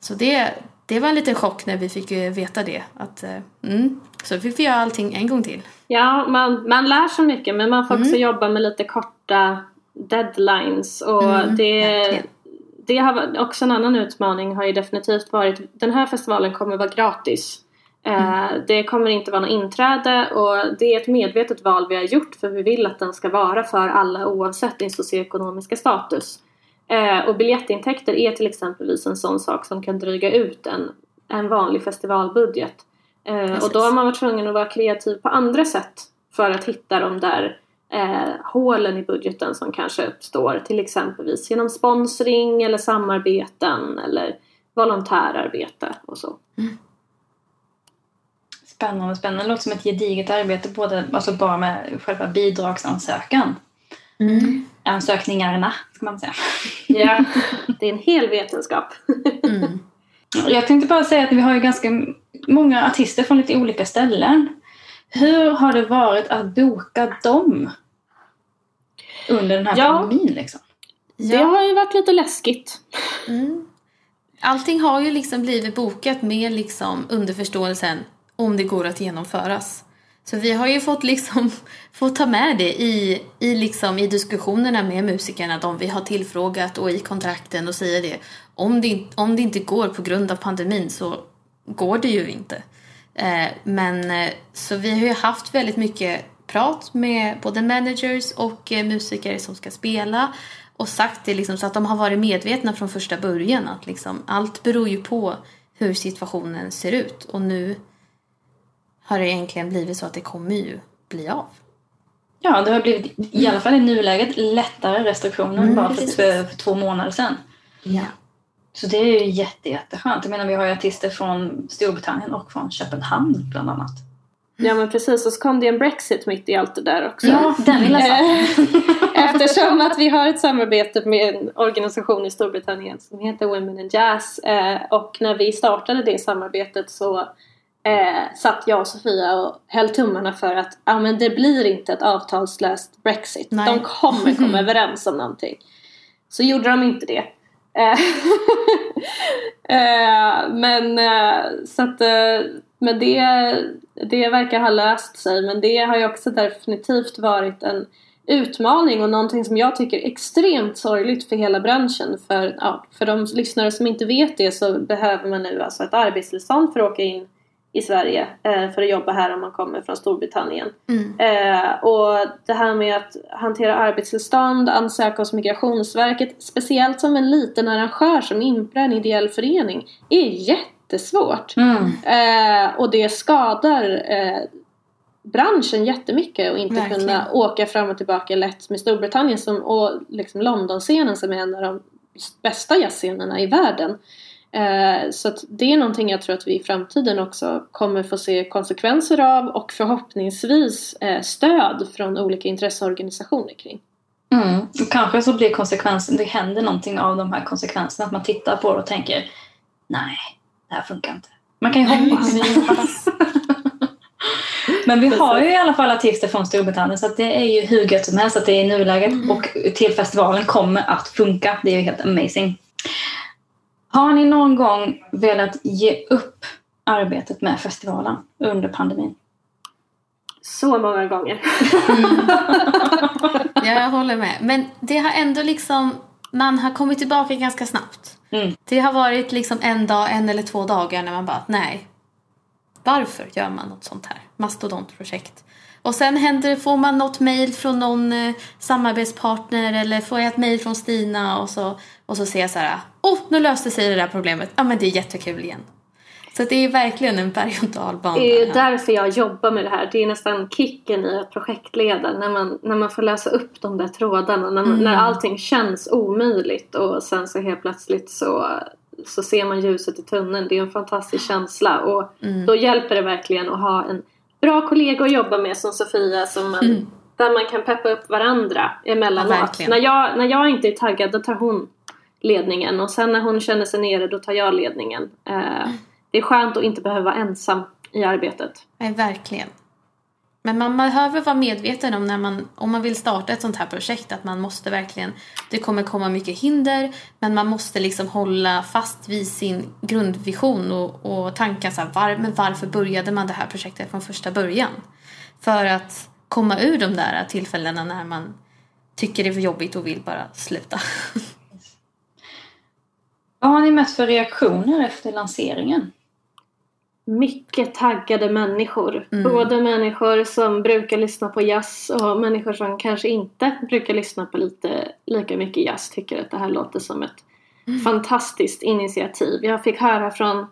Så det, det var en liten chock när vi fick eh, veta det. Att, eh, mm, så fick vi göra allting en gång till. Ja, man, man lär sig mycket men man får också Mm. jobba med lite korta deadlines och Mm, det, verkligen. Det har också en annan utmaning har ju definitivt varit den här festivalen kommer vara gratis. Mm. Det kommer inte vara något inträde och det är ett medvetet val vi har gjort för vi vill att den ska vara för alla oavsett din socioekonomiska status. Eh, och biljettintäkter är till exempelvis en sån sak som kan dryga ut en, en vanlig festivalbudget. och då har man varit tvungen att vara kreativ på andra sätt för att hitta de där eh, hålen i budgeten som kanske uppstår till exempelvis genom sponsring eller samarbeten eller volontärarbete och så. Mm. Spännande, spännande. Det låter som ett gediget arbete både, alltså bara med själva bidragsansökan. Mm. Ansökningarna, ska man säga. Ja, [laughs] det är en hel vetenskap. mm. Jag tänkte bara säga att vi har ju ganska många artister från lite olika ställen. Hur har det varit att boka dem under den här ja. pandemin? Liksom? Det har ju varit lite läskigt. Mm. Allting har ju liksom blivit bokat med liksom underförståelsen om det går att genomföras. Så vi har ju fått, liksom, [laughs] fått ta med det i, i, liksom, i diskussionerna med musikerna, de vi har tillfrågat och i kontrakten och säga det. Om det, om det inte går på grund av pandemin så går det ju inte. Eh, men eh, så vi har ju haft väldigt mycket prat med både managers och eh, musiker som ska spela och sagt det liksom så att de har varit medvetna från första början att liksom allt beror ju på hur situationen ser ut och nu har det egentligen blivit så att det kommer ju bli av. Ja, det har blivit i alla fall i nuläget lättare restriktioner mm, bara för, för, två månader sedan. Ja. Så det är ju jätte, jätteskönt. Jag menar, vi har ju artister från Storbritannien och från Köpenhamn bland annat. Ja men precis, och så kom det en Brexit mitt i allt det där också. Ja, den lilla [laughs] [laughs] Eftersom att vi har ett samarbete med en organisation i Storbritannien som heter Women in Jazz eh, och när vi startade det samarbetet så eh, satt jag och Sofia och höll tummarna för att ah, men det blir inte ett avtalslöst Brexit. Nej. De kommer komma [laughs] överens om någonting. Så gjorde de inte det. Eh, [laughs] eh, men eh, så att, men det, det verkar ha löst sig men det har ju också definitivt varit en utmaning och någonting som jag tycker är extremt sorgligt för hela branschen. För, ja, för de lyssnare som inte vet det så behöver man nu alltså ett arbetstillstånd för att åka in i Sverige eh, för att jobba här om man kommer från Storbritannien. Mm. Eh, och det här med att hantera arbetstillstånd, ansöka hos Migrationsverket, speciellt som en liten arrangör som Impra, en ideell förening, är jättesvårt. Mm. Eh, och det skadar eh, branschen jättemycket och inte Verkligen. kunna åka fram och tillbaka lätt med Storbritannien som, och liksom Londonscenen som är en av de bästa jazzscenerna i världen. Eh, så det är någonting jag tror att vi i framtiden också kommer få se konsekvenser av och förhoppningsvis eh, stöd från olika intresseorganisationer kring. Mm. Och kanske så blir konsekvensen, det händer någonting av de här konsekvenserna, att man tittar på det och tänker nej, det här funkar inte. Man kan ju hoppas. [laughs] Men vi har ju i alla fall artister från Storbritannien så det är ju hur gött som helst att det är i nuläget mm. och till festivalen kommer att funka. Det är ju helt amazing. Har ni någon gång velat ge upp arbetet med festivalen under pandemin? Så många gånger. [laughs] ja, jag håller med. Men det har ändå liksom, man har kommit tillbaka ganska snabbt. Mm. Det har varit liksom en dag, en eller två dagar när man bara, nej. Varför gör man något sånt här? Mastodontprojekt. Och sen händer, får man något mail från någon eh, samarbetspartner eller får jag ett mail från Stina och så, och så ser jag så här, oh, nu löste sig det där problemet. Ja, men det är jättekul igen. Så det är verkligen en berg och dalbana. Det är därför jag jobbar med det här. Det är nästan kicken i att projektleda. När man, när man får lösa upp de där trådarna. När, mm. när allting känns omöjligt och sen så helt plötsligt så, så ser man ljuset i tunneln. Det är en fantastisk känsla och mm. då hjälper det verkligen att ha en bra kollega att jobba med som Sofia som man, mm. där man kan peppa upp varandra emellanåt. Ja, när, jag, när jag inte är taggad då tar hon ledningen och sen när hon känner sig nere då tar jag ledningen. Eh, det är skönt att inte behöva vara ensam i arbetet. Nej, verkligen. Men man behöver vara medveten om när man, om man vill starta ett sånt här projekt att man måste verkligen, det kommer komma mycket hinder men man måste liksom hålla fast vid sin grundvision och, och tankar så här, var, men varför började man det här projektet från första början? För att komma ur de där tillfällena när man tycker det är för jobbigt och vill bara sluta. Vad har ni mött för reaktioner efter lanseringen? Mycket taggade människor. Både människor som brukar lyssna på jazz och människor som kanske inte brukar lyssna på lite, lika mycket jazz tycker att det här låter som ett fantastiskt initiativ. Jag fick höra från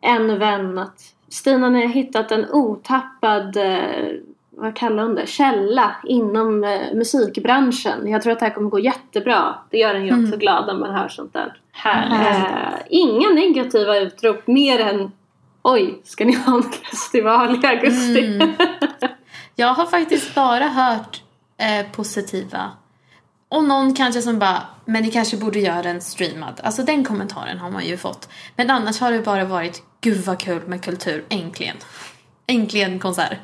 en vän att Stina, ni har hittat en otappad eh, vad kallar hon det, källa inom eh, musikbranschen. Jag tror att det här kommer gå jättebra. Det gör en ju också glad när man hör sånt där. Eh, inga negativa utrop mer än Oj, ska ni ha en festival i augusti? Mm. Jag har faktiskt bara hört eh, positiva. Och någon kanske som bara, men ni kanske borde göra den streamad. Alltså den kommentaren har man ju fått. Men annars har det bara varit, gud vad kul med kultur, äntligen. Äntligen konsert.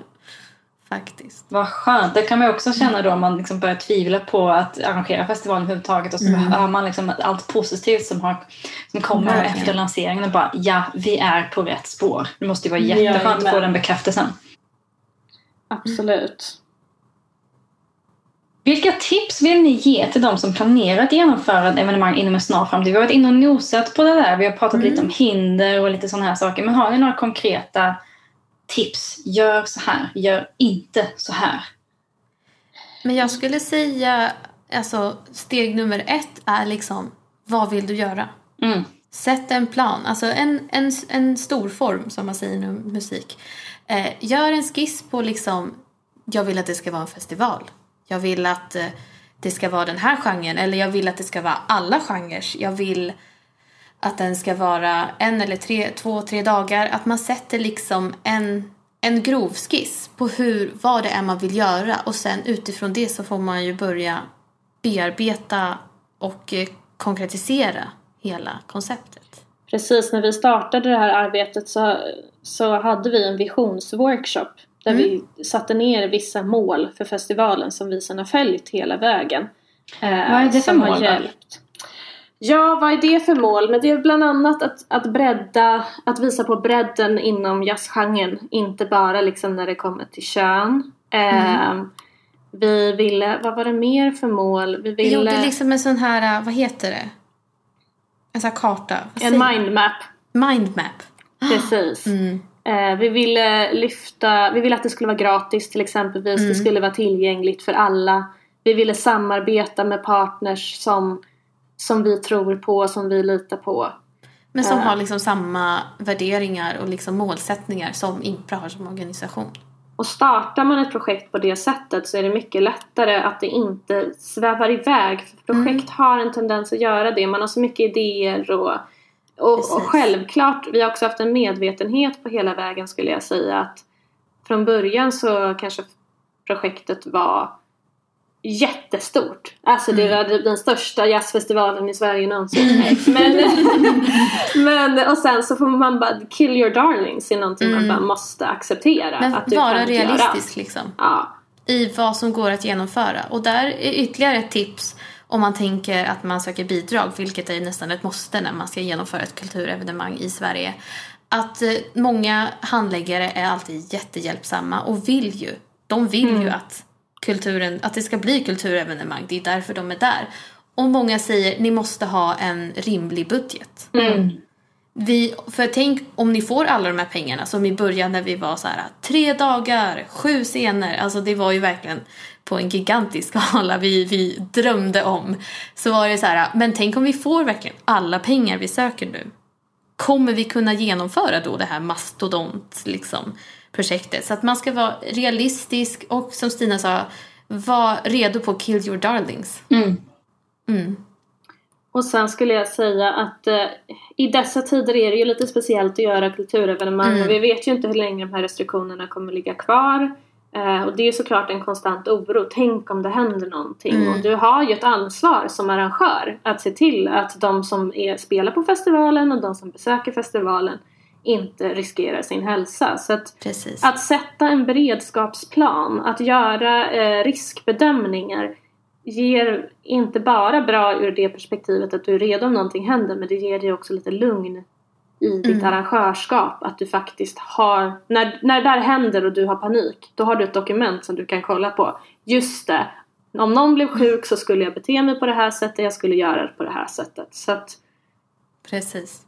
Faktiskt. Vad skönt. Det kan man också känna då om man liksom börjar tvivla på att arrangera festivalen överhuvudtaget och så hör man liksom allt positivt som, har, som kommer Verkligen. efter lanseringen och bara ja, vi är på rätt spår. Det måste ju vara jätteskönt att få den bekräftelsen. Absolut. Vilka tips vill ni ge till de som planerar att genomföra ett evenemang inom en snar framtid? Vi har varit inne och nosat på det där. Vi har pratat lite om hinder och lite sådana här saker. Men har ni några konkreta tips? Gör så här. Gör inte så här. Men jag skulle säga, alltså steg nummer ett är liksom, vad vill du göra? Mm. Sätt en plan, alltså en, en, en stor form som man säger inom musik. Eh, gör en skiss på liksom, jag vill att det ska vara en festival. Jag vill att eh, det ska vara den här genren eller jag vill att det ska vara alla genrer. Jag vill att den ska vara en eller tre, två, tre dagar. Att man sätter liksom en, en grov skiss på hur, vad det är man vill göra och sen utifrån det så får man ju börja bearbeta och eh, konkretisera hela konceptet. Precis, när vi startade det här arbetet så, så hade vi en visionsworkshop där vi satte ner vissa mål för festivalen som vi sedan har följt hela vägen. Eh, Vad är det för som har mål då? hjälpt. Ja, vad är det för mål? Men det är bland annat att, att bredda, att visa på bredden inom jazzgenren. Inte bara liksom när det kommer till kön. Eh, Vi ville, vad var det mer för mål? Vi Vi ville gjorde liksom en sån här, eh, vad heter det? En sån här karta. En mindmap. mindmap. Precis. Eh, vi ville lyfta, vi ville att det skulle vara gratis till exempelvis. Det skulle vara tillgängligt för alla. Vi ville samarbeta med partners som, som vi tror på, som vi litar på. Men som har liksom samma värderingar och liksom målsättningar som Impra har som organisation. Och startar man ett projekt på det sättet så är det mycket lättare att det inte svävar iväg. För projekt har en tendens att göra det. Man har så mycket idéer och, och, och självklart, vi har också haft en medvetenhet på hela vägen skulle jag säga att från början så kanske projektet var jättestort. Alltså det var den största jazzfestivalen i Sverige någonsin. men, [laughs] men, och sen så får man bara, kill your darlings är någonting man bara måste acceptera. Men att vara göra realistisk liksom. Ja. I vad som går att genomföra. Och där är ytterligare ett tips om man tänker att man söker bidrag, vilket är nästan ett måste när man ska genomföra ett kulturevenemang i Sverige. Att eh, många handläggare är alltid jättehjälpsamma och vill ju, de vill ju att kulturen, att det ska bli kulturevenemang. Det är därför de är där. Och många säger, ni måste ha en rimlig budget. Vi, för tänk om ni får alla de här pengarna som i början när vi var så här tre dagar, sju scener, alltså det var ju verkligen på en gigantisk skala vi, vi drömde om. Så var det så här, men tänk om vi får verkligen alla pengar vi söker nu. Kommer vi kunna genomföra då det här mastodont liksom, projektet? Så att man ska vara realistisk och som Stina sa, vara redo på kill your darlings. Och sen skulle jag säga att eh, i dessa tider är det ju lite speciellt att göra kulturevenemang och vi vet ju inte hur länge de här restriktionerna kommer ligga kvar. Eh, och det är ju såklart en konstant oro. Tänk om det händer någonting. Och du har ju ett ansvar som arrangör att se till att de som är, spelar på festivalen och de som besöker festivalen inte riskerar sin hälsa. Så att Precis. att sätta en beredskapsplan, att göra eh, riskbedömningar ger inte bara bra ur det perspektivet att du är redo om någonting händer men det ger dig också lite lugn i ditt arrangörskap. Att du faktiskt har, när, när det där händer och du har panik, då har du ett dokument som du kan kolla på. Just det, om någon blev sjuk så skulle jag bete mig på det här sättet, jag skulle göra det på det här sättet. Så att Precis.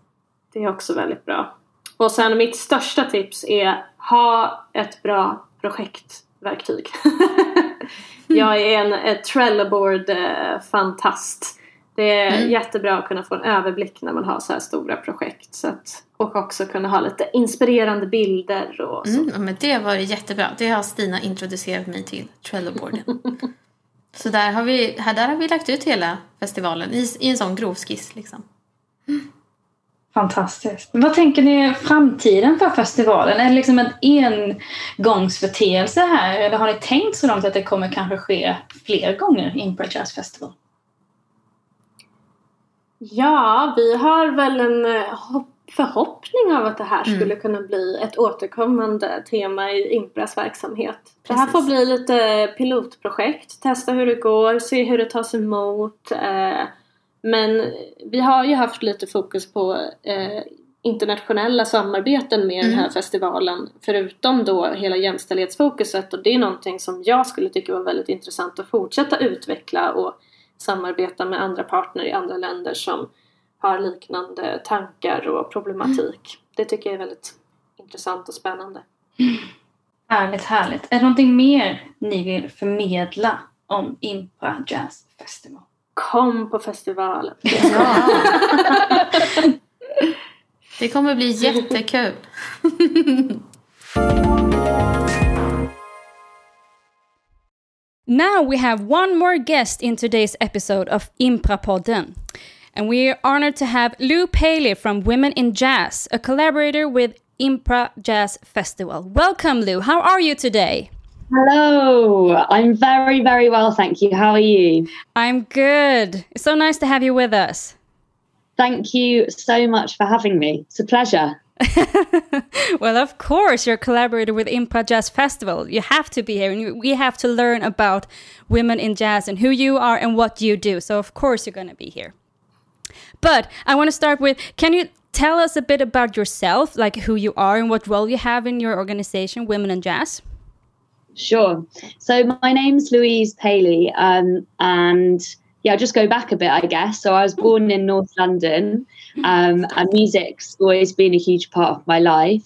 det är också väldigt bra. Och sen mitt största tips är ha ett bra projektverktyg. [laughs] jag är en, en Trelloboard-fantast. Det är mm. jättebra att kunna få en överblick när man har så här stora projekt. Så att, och också kunna ha lite inspirerande bilder och så. Mm, men det var jättebra. Det har Stina introducerat mig till, Trelloboarden. [laughs] så där har, vi, här, där har vi lagt ut hela festivalen i, i en sån grov skiss. Liksom. Mm. Fantastiskt. Vad tänker ni framtiden för festivalen? Är det liksom en engångsförteelse här eller har ni tänkt så långt att det kommer kanske ske fler gånger Impro Jazz Festival? Ja, vi har väl en eh, förhoppning av att det här mm. skulle kunna bli ett återkommande tema i Impras verksamhet. Precis. Det här får bli lite pilotprojekt, testa hur det går, se hur det tas emot. Eh, men vi har ju haft lite fokus på eh, internationella samarbeten med mm. den här mm. festivalen förutom då hela jämställdhetsfokuset och det är någonting som jag skulle tycka var väldigt intressant att fortsätta utveckla och samarbeta med andra partner i andra länder som har liknande tankar och problematik. Mm. Det tycker jag är väldigt intressant och spännande. Mm. Härligt, härligt. Är det någonting mer ni vill förmedla om Impra Jazz Festival? Kom på festivalen! [laughs] Ja. det kommer bli jättekul! Now we have one more guest in today's episode of Imprapodden. And we are honored to have Lou Paley from Women in Jazz, a collaborator with Impra Jazz Festival. Welcome, Lou. How are you today? Hello. I'm very, very well, thank you. How are you? I'm good. It's so nice to have you with us. Thank you so much for having me. It's a pleasure. [laughs] well, of course, you're a collaborator with Impa Jazz Festival. You have to be here, and we have to learn about women in jazz and who you are and what you do. So, of course, you're going to be here. But I want to start with can you tell us a bit about yourself, like who you are and what role you have in your organization, Women in Jazz? Sure. So, my name's Louise Paley, um, and yeah, I'll just go back a bit, I guess. So I was born in North London, um, and music's always been a huge part of my life.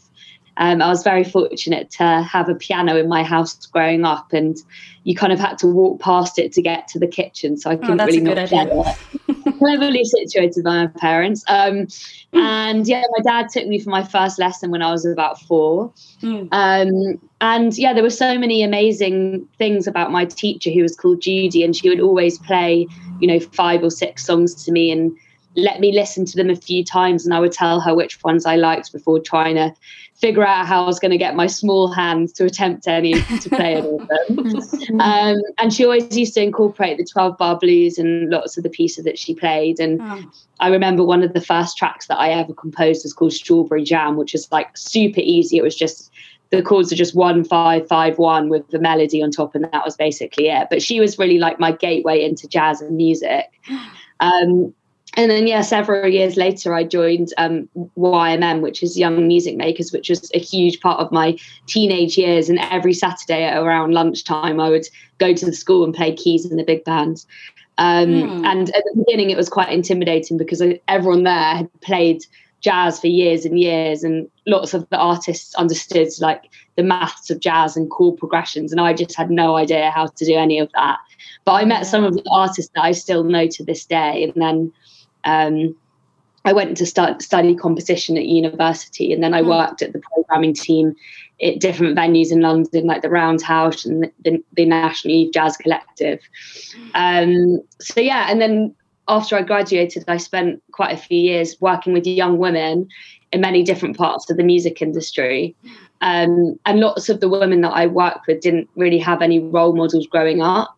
Um, I was very fortunate to have a piano in my house growing up, and you kind of had to walk past it to get to the kitchen. So I oh, couldn't oh, really not it. Cleverly situated by my parents. Um, and yeah, my dad took me for my first lesson when I was about four. Mm. Um, and yeah, there were so many amazing things about my teacher who was called Judy, and she would always play, you know, five or six songs to me and let me listen to them a few times, and I would tell her which ones I liked before trying to figure out how I was going to get my small hands to attempt any to play any of them. [laughs] um, and she always used to incorporate the 12 bar blues and lots of the pieces that she played. And oh. I remember one of the first tracks that I ever composed was called Strawberry Jam, which is like super easy. It was just the chords are just one five five one with the melody on top, and that was basically it. But she was really like my gateway into jazz and music. [gasps] Um, and then yeah several years later i joined um, ymm which is young music makers which was a huge part of my teenage years. And every saturday at around lunchtime i would go to the school and play keys in the big band. Um, mm. and at the beginning it was quite intimidating because everyone there had played jazz for years and years and lots of the artists understood like the maths of jazz and chord progressions and i just had no idea how to do any of that. But i met some of the artists that i still know to this day and then um, I went to start study composition at university, and then I hmm. worked at the programming team at different venues in London, like the Roundhouse and the, the National Youth Jazz Collective. Um, so yeah, and then after I graduated, I spent quite a few years working with young women in many different parts of the music industry. Um, and lots of the women that I worked with didn't really have any role models growing up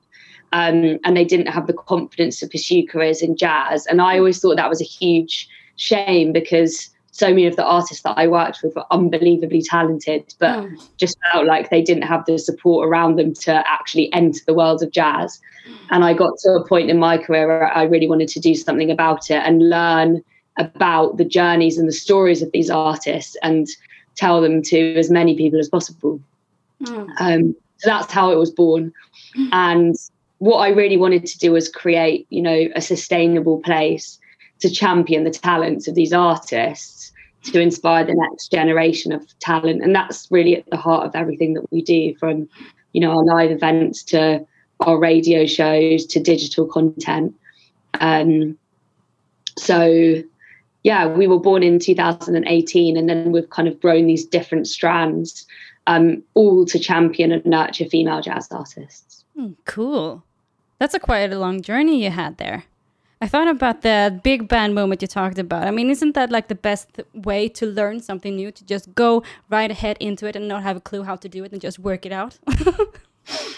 um, and they didn't have the confidence to pursue careers in jazz. And I always thought that was a huge shame because so many of the artists that I worked with were unbelievably talented, but mm. just felt like they didn't have the support around them to actually enter the world of jazz. And I got to a point in my career where I really wanted to do something about it and learn about the journeys and the stories of these artists and tell them to as many people as possible. Mm. Um, so that's how it was born. [clears throat] And what I really wanted to do was create, you know, a sustainable place to champion the talents of these artists to inspire the next generation of talent. And that's really at the heart of everything that we do from, you know, our live events to our radio shows to digital content. Um, so, yeah, we were born in 2018, and then we've kind of grown these different strands, um, all to champion and nurture female jazz artists. Mm, cool. That's a quite a long journey you had there. I thought about the big band moment you talked about. I mean, isn't that like the best way to learn something new? To just go right ahead into it and not have a clue how to do it and just work it out? [laughs]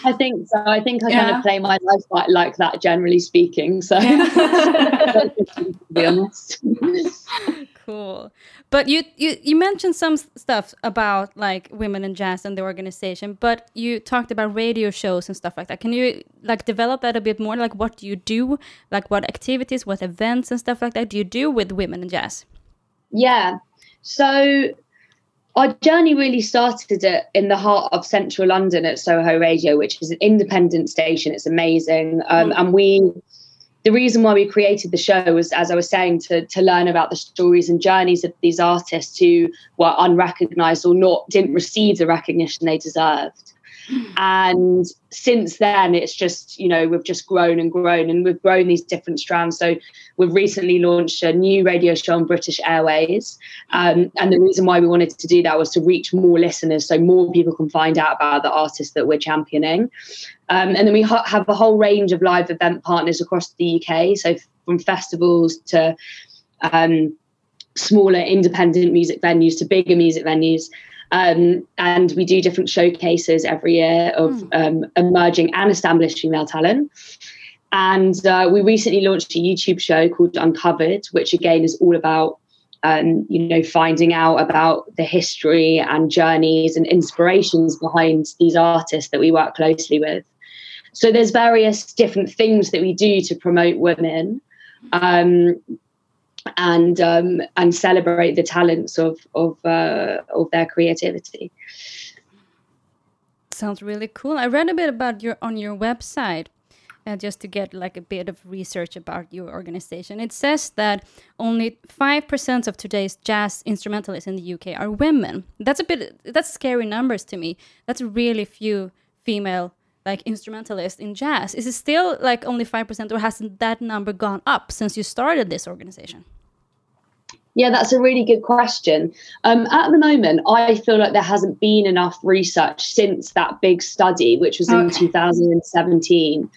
I think so. I think I yeah. kind of play my life like, like that, generally speaking. So, [laughs] to be honest. [laughs] cool. But you, you you mentioned some stuff about like women in jazz and the organization, but you talked about radio shows and stuff like that. Can you like develop that a bit more? Like what do you do? Like what activities, what events and stuff like that do you do with women in jazz? Yeah. So our journey really started at, in the heart of central London at Soho Radio, which is an independent station. It's amazing. Um, mm. And we the reason why we created the show was, as I was saying, to, to learn about the stories and journeys of these artists who were unrecognized or not didn't receive the recognition they deserved. And since then, it's just, you know, we've just grown and grown and we've grown these different strands. So we've recently launched a new radio show on British Airways. Um, and the reason why we wanted to do that was to reach more listeners so more people can find out about the artists that we're championing. Um, and then we ha- have a whole range of live event partners across the UK. So from festivals to um, smaller independent music venues to bigger music venues. Um, and we do different showcases every year of mm. um, emerging and established female talent. And uh, we recently launched a YouTube show called Uncovered, which again is all about, um, you know, finding out about the history and journeys and inspirations behind these artists that we work closely with. So there's various different things that we do to promote women. Um, and um, and celebrate the talents of of uh, of their creativity. Sounds really cool. I read a bit about your on your website. Uh, just to get like a bit of research about your organization. It says that only 5% of today's jazz instrumentalists in the UK are women. That's a bit that's scary numbers to me. That's really few female like instrumentalist in jazz is it still like only 5% or hasn't that number gone up since you started this organization yeah, that's a really good question. Um, at the moment, I feel like there hasn't been enough research since that big study, which was in 2017.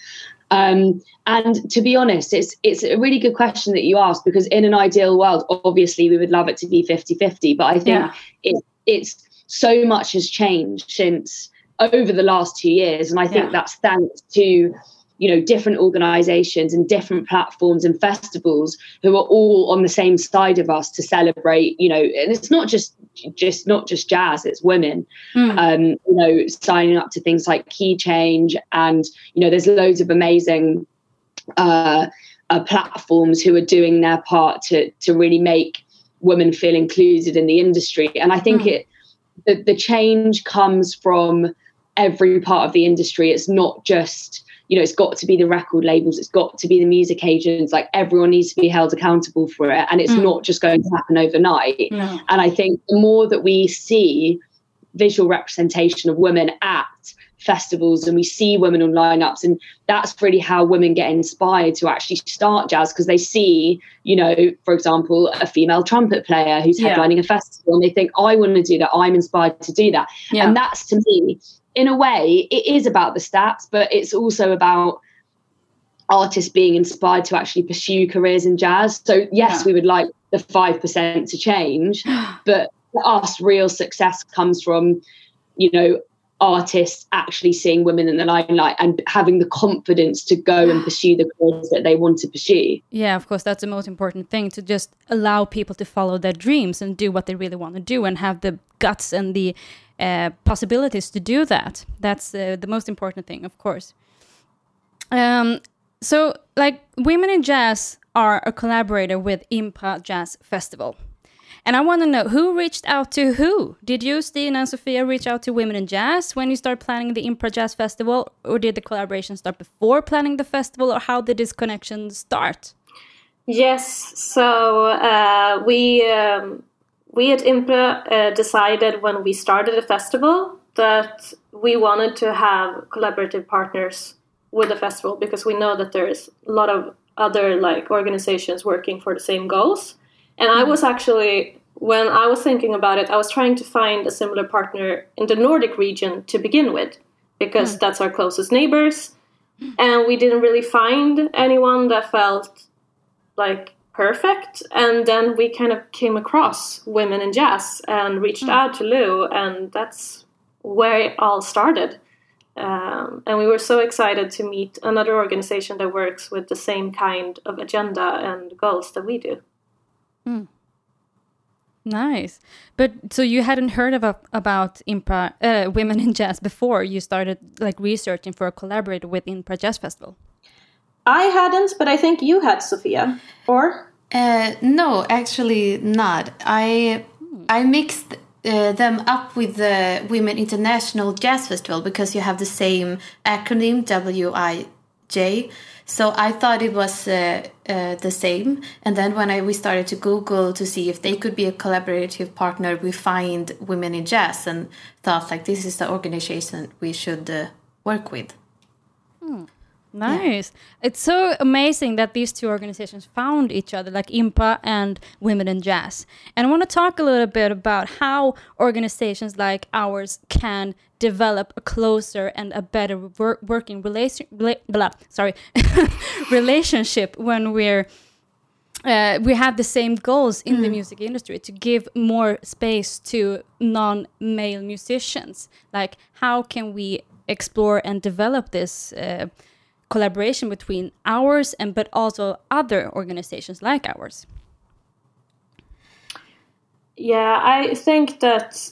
Um, and to be honest, it's it's a really good question that you asked because in an ideal world, obviously we would love it to be 50-50, but I think yeah. it, it's so much has changed since over the last two years. And I think yeah. that's thanks to, you know, different organizations and different platforms and festivals who are all on the same side of us to celebrate, you know, and it's not just just not just jazz, it's women. Mm. Um, you know, signing up to things like Key Change and, you know, there's loads of amazing uh, uh platforms who are doing their part to to really make women feel included in the industry. And I think mm. it the, the change comes from every part of the industry. It's not just, you know, it's got to be the record labels, it's got to be the music agents. Like everyone needs to be held accountable for it. And it's mm. not just going to happen overnight. No. And I think the more that we see visual representation of women at festivals and we see women on lineups and that's really how women get inspired to actually start jazz because they see you know for example a female trumpet player who's yeah. headlining a festival and they think i want to do that i'm inspired to do that yeah. and that's to me in a way, it is about the stats, but it's also about artists being inspired to actually pursue careers in jazz. So, yes, yeah. we would like the 5% to change, [gasps] but for us, real success comes from, you know, artists actually seeing women in the limelight and having the confidence to go and [gasps] pursue the careers that they want to pursue. Yeah, of course, that's the most important thing to just allow people to follow their dreams and do what they really want to do and have the guts and the uh, possibilities to do that. That's uh, the most important thing, of course. Um, so, like, Women in Jazz are a collaborator with Impra Jazz Festival. And I want to know who reached out to who? Did you, Stina and Sophia, reach out to Women in Jazz when you started planning the Impra Jazz Festival? Or did the collaboration start before planning the festival? Or how did this connection start? Yes, so uh, we um, we at Impra uh, decided when we started the festival that we wanted to have collaborative partners with the festival because we know that there's a lot of other like organizations working for the same goals. And I hmm. was actually when I was thinking about it, I was trying to find a similar partner in the Nordic region to begin with because hmm. that's our closest neighbors. Hmm. And we didn't really find anyone that felt like perfect. And then we kind of came across Women in Jazz and reached out to Lou, and that's where it all started. Um, and we were so excited to meet another organization that works with the same kind of agenda and goals that we do. Nice. But so you hadn't heard of about Impra uh, Women in Jazz before you started like researching for a collaborator with Impra Jazz Festival. I hadn't, but I think you had, Sophia. Or? Uh, no, actually not. I I mixed uh, them up with the Women International Jazz Festival because you have the same acronym WIJ. So I thought it was uh, uh, the same. And then when I we started to Google to see if they could be a collaborative partner, we find Women in Jazz and thought like this is the organization we should uh, work with. Nice. It's so amazing that these two organizations found each other, like IMPA and Women in Jazz. And I want to talk a little bit about how organizations like ours can develop a closer and a better wor- working relation, rela- blah, sorry, [laughs] relationship when we're uh, we have the same goals in the music industry to give more space to non-male musicians. Like, how can we explore and develop this uh, collaboration between ours and but also other organizations like ours? Yeah, I think that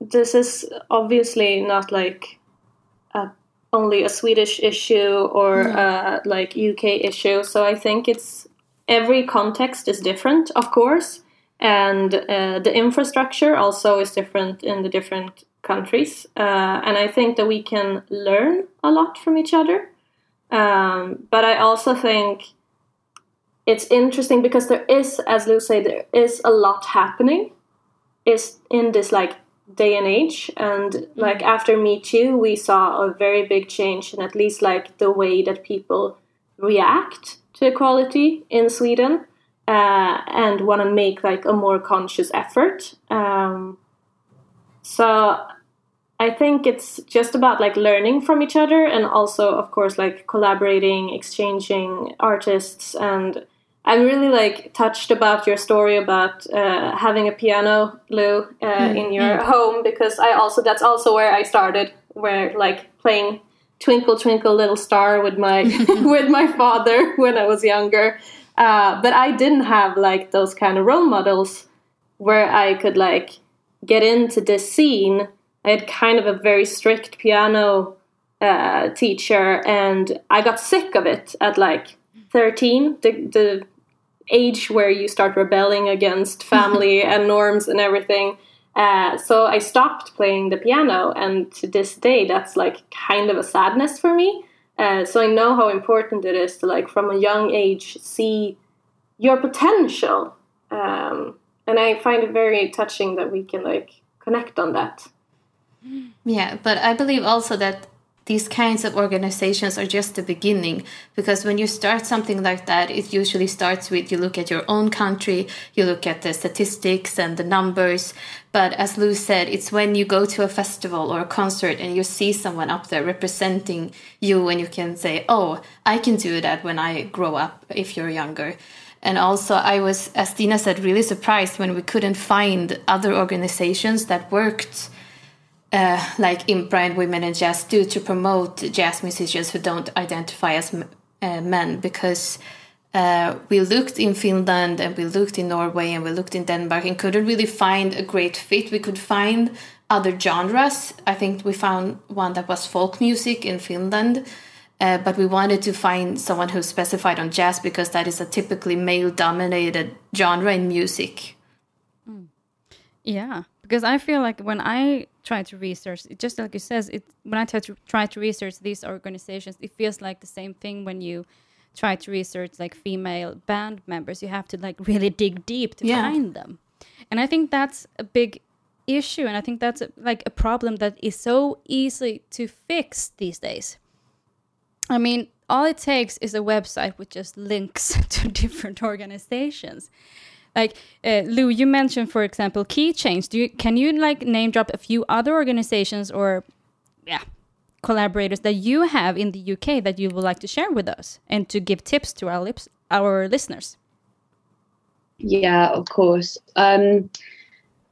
this is obviously not like a, only a Swedish issue or a like UK issue. So I think it's every context is different, of course, and uh, the infrastructure also is different in the different countries. Uh, and I think that we can learn a lot from each other. Um, but I also think it's interesting because there is, as Lou said, there is a lot happening is in this like day and age. And like after me too we saw a very big change in at least like the way that people react to equality in sweden uh, and want to make like a more conscious effort. Um, so i think it's just about like learning from each other and also of course like collaborating exchanging artists and I'm really like touched about your story about uh, having a piano, Lou, uh, in your home because I also that's also where I started, where like playing Twinkle Twinkle Little Star with my [laughs] [laughs] with my father when I was younger. Uh, but I didn't have like those kind of role models where I could like get into this scene. I had kind of a very strict piano uh, teacher, and I got sick of it at like 13. The, the age where you start rebelling against family [laughs] and norms and everything. Uh, so I stopped playing the piano, and to this day, that's like kind of a sadness for me. Uh, so I know how important it is to like from a young age see your potential, um, and I find it very touching that we can like connect on that. Yeah, but I believe also that these kinds of organizations are just the beginning because when you start something like that it usually starts with you look at your own country you look at the statistics and the numbers. But as lou said it's when you go to a festival or a concert and you see someone up there representing you and you can say oh i can do that when i grow up if you're younger. And also i was as dina said really surprised when we couldn't find other organizations that worked uh, like Impra and Women in Jazz do to promote jazz musicians who don't identify as uh, men because uh, we looked in Finland and we looked in Norway and we looked in Denmark and couldn't really find a great fit. We could find other genres. I think we found one that was folk music in Finland. Uh, but we wanted to find someone who specified on jazz because that is a typically male dominated genre in music. Yeah, because I feel like when I try to research, it just like you says, it when I try to try to research these organizations, it feels like the same thing when you try to research like female band members. You have to like really dig deep to Yeah. find them. and I think that's a big issue, and I think that's a, like a problem that is so easy to fix these days. I mean, all it takes is a website with just links [laughs] to different organizations. Like uh, Lou, you mentioned, for example, keychains. Do you can you like name drop a few other organizations or yeah collaborators that you have in the UK that you would like to share with us and to give tips to our lips our listeners? Yeah, of course. Um,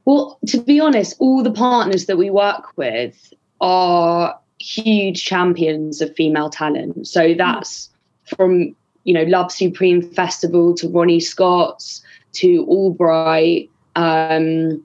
well, to be honest, all the partners that we work with are huge champions of female talent. So that's from you know Love Supreme Festival to Ronnie Scott's to Albright, um,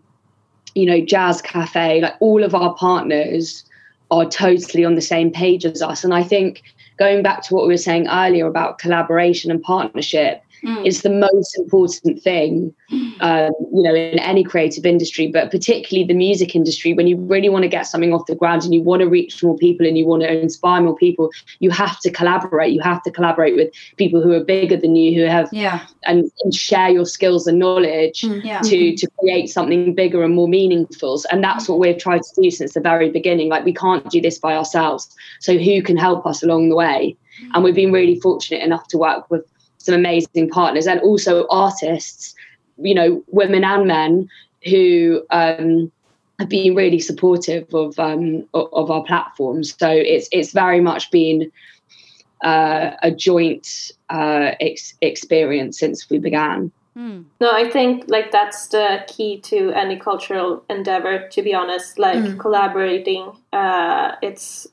you know Jazz Cafe. Like all of our partners are totally on the same page as us, and I think going back to what we were saying earlier about collaboration and partnership mm. is the most important thing, um, you know, in any creative industry, but particularly the music industry. When you really want to get something off the ground and you want to reach more people and you want to inspire more people, you have to collaborate. You have to collaborate with people who are bigger than you, who have yeah, and, and share your skills and knowledge mm, yeah. to to create something bigger and more meaningful. And that's what we've tried to do since the very beginning. Like we can't do this by ourselves. So who can help us along the way? And we've been really fortunate enough to work with some amazing partners and also artists, you know, women and men who um, have been really supportive of um, of our platforms. So it's it's very much been uh, a joint uh, ex- experience since we began. Mm. No, I think like that's the key to any cultural endeavor. To be honest, like mm. collaborating, uh, it's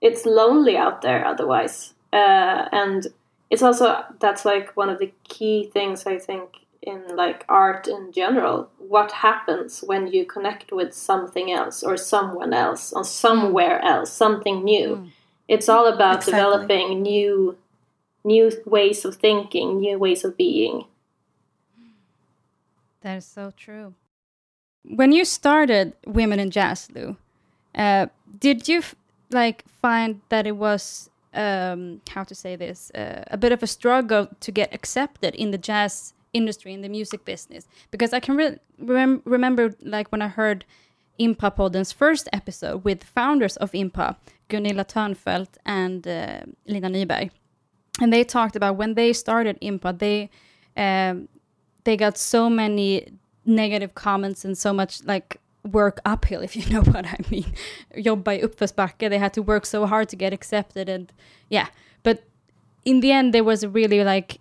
it's lonely out there otherwise, uh, and it's also that's like one of the key things I think in like art in general. What happens when you connect with something else or someone else or somewhere else, something new? Mm. It's all about exactly. developing new new ways of thinking, new ways of being. That is so true. When you started Women in Jazz, Lou, uh, did you like find that it was um, how to say this uh, a bit of a struggle to get accepted in the jazz industry in the music business. Because I can re rem remember like when I heard Impa Podden's first episode with founders of Impa, Gunilla Törnfeldt and uh, Lina Nyberg, and they talked about when they started Impa, they um, they got so many negative comments and so much like work uphill, [laughs] if you know what I mean. Jobba i uppförsbacke. They had to work so hard to get accepted, and yeah. But in the end, there was really like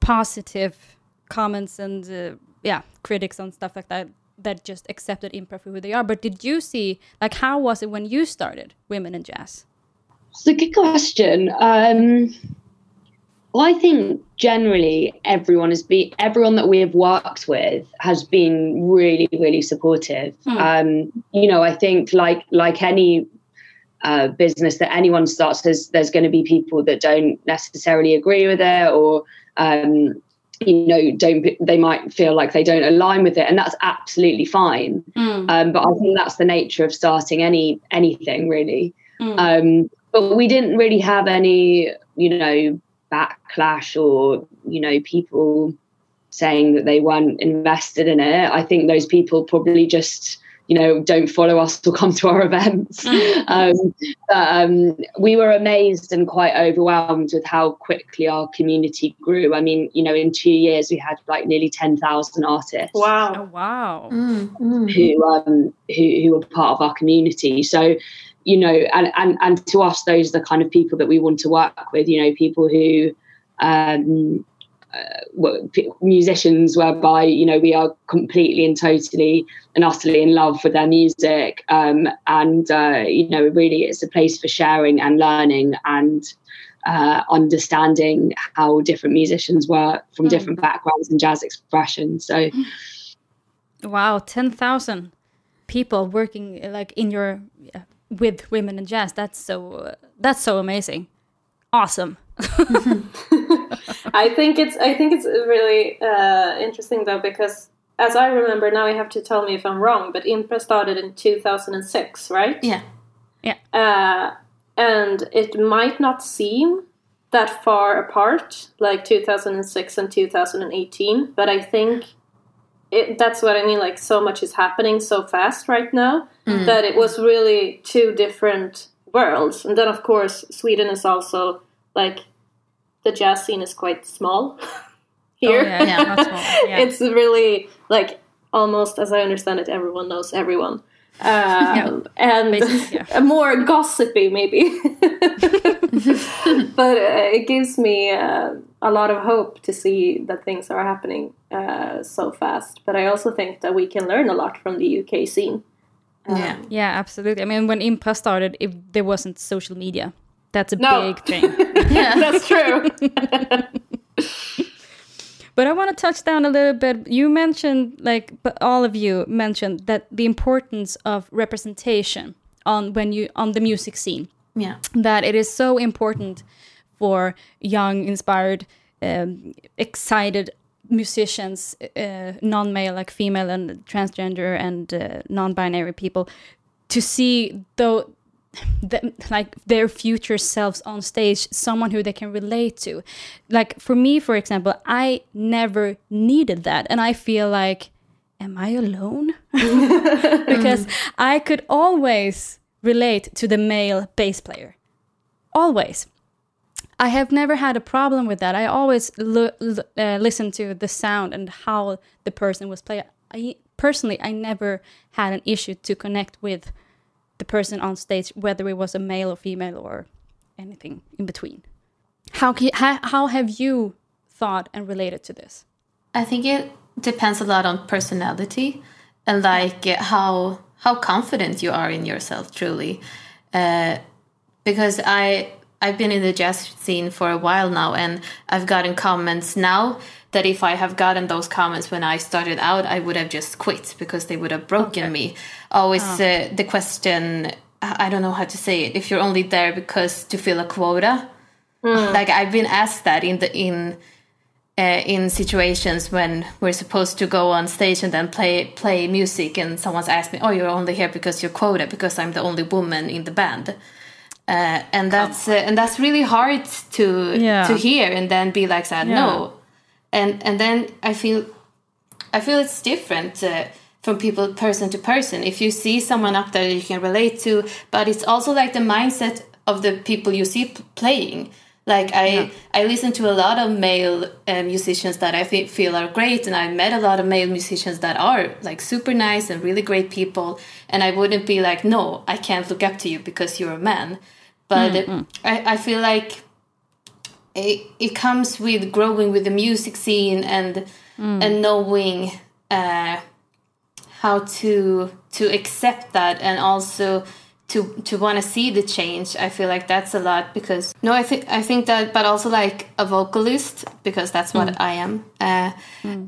positive comments and uh, yeah, critics and stuff like that that just accepted improv for who they are. But did you see like how was it when you started Women in Jazz? It's a good question. Um, well, I think generally everyone has been everyone that we have worked with has been really, really supportive. Hmm. Um, you know, I think like like any uh, business that anyone starts, there's there's going to be people that don't necessarily agree with it, or um, you know, don't they might feel like they don't align with it, and that's absolutely fine. Mm. Um, but I think that's the nature of starting any anything really. Mm. Um, but we didn't really have any, you know, backlash or you know people saying that they weren't invested in it i think those people probably just you know don't follow us or come to our events. Mm. [laughs] um, but, um, we were amazed and quite overwhelmed with how quickly our community grew. I mean you know in two years we had like nearly 10,000 artists wow. Oh, wow. Mm, mm. who um who, who were part of our community. So you know, and, and, and to us, those are the kind of people that we want to work with, you know, people who, um, uh, musicians whereby, you know, we are completely and totally and utterly in love with their music. Um, and, uh, you know, really it's a place for sharing and learning and, uh, understanding how different musicians work from mm. different backgrounds and jazz expression. So, wow, ten thousand people working like in your with women in jazz. That's so that's so amazing, awesome. [laughs] I think it's I think it's really uh, interesting though because as I remember now, you have to tell me if I'm wrong, but Impra started in 2006, right? Yeah, yeah. Uh, and it might not seem that far apart, like 2006 and 2018, but I think it, that's what I mean. Like so much is happening so fast right now that it was really two different worlds. And then of course Sweden is also like the jazz scene is quite small [laughs] here. Oh, yeah, yeah, more, [laughs] yeah. it's really like almost as I understand it, everyone knows everyone. [laughs] Um, and yeah. more gossipy maybe but uh, it gives me uh, a lot of hope to see that things are happening uh, so fast but i also think that we can learn a lot from the uk scene yeah. Yeah, absolutely. I mean, when Impa started, it, there wasn't social media. That's a No. big thing. [laughs] that's true [laughs] But I want to touch down a little bit. You mentioned, like, but all of you mentioned that the importance of representation on when you on the music scene. Yeah. That it is so important for young, inspired, um, excited musicians, uh, non-male, like female and transgender and uh, non-binary people, to see though [laughs] the, like their future selves on stage someone who they can relate to. Like for me for example i never needed that and i feel like am i alone? [laughs] Because [laughs] i could always relate to the male bass player. Always i have never had a problem with that i always lo- l- uh, listen to the sound and how the person was playing i personally i never had an issue to connect with the person on stage, whether it was a male or female or anything in between. How ca- how, how have you thought and related to this? I think it depends a lot on personality and like how how confident you are in yourself truly. Uh, because I I've been in the jazz scene for a while now and I've gotten comments now that if I have gotten those comments when I started out I would have just quit because they would have broken me. Always uh, the question I I don't know how to say it if you're only there because to fill a quota. Like I've been asked that in the in uh, in situations when we're supposed to go on stage and then play play music and someone's asked me oh you're only here because you're quota because i'm the only woman in the band uh, and that's uh, and that's really hard to Yeah. to hear and then be like that Yeah. no and and then i feel i feel it's different uh, from people person to person. If you see someone up there you can relate to but it's also like the mindset of the people you see playing. Like i i listen to a lot of male uh, musicians that i fe- feel are great and i've met a lot of male musicians that are like super nice and really great people. And i wouldn't be like no i can't look up to you because you're a man but mm, mm. I, I feel like it, it comes with growing with the music scene and mm. and knowing uh, how to to accept that and also to to want to see the change. I feel like that's a lot because no i think i think that but also like a vocalist because that's what i am uh,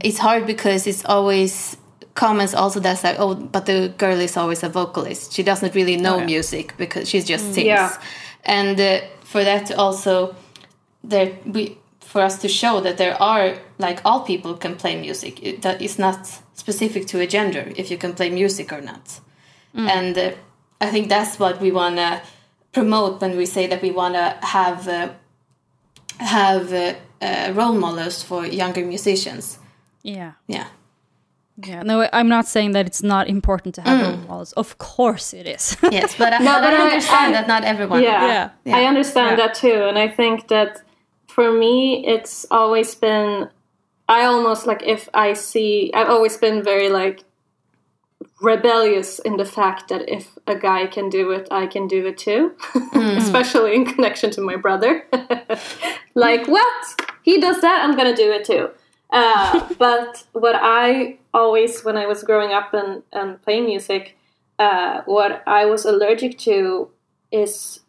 it's hard because it's always comments also that's like oh but the girl is always a vocalist. She doesn't really know oh, music because she just sings. Yeah. And uh, for that also there we for us to show that there are like all people can play music it, that is not specific to a gender if you can play music or not. And uh, i think that's what we want to promote when we say that we want to have uh, have uh, uh, role models for younger musicians. Yeah. yeah Yeah. No, I'm not saying that it's not important to have mm. role models. Of course it is. [laughs] yes but, I, No, but but I I- understand I- that not everyone yeah, Yeah. i understand Yeah. that too and i think that for me it's always been i almost like if i see i've always been very like rebellious in the fact that if a guy can do it i can do it too mm. [laughs] especially in connection to my brother [laughs] like what he does that i'm gonna do it too uh, but what i always when i was growing up and, and playing music uh, what i was allergic to is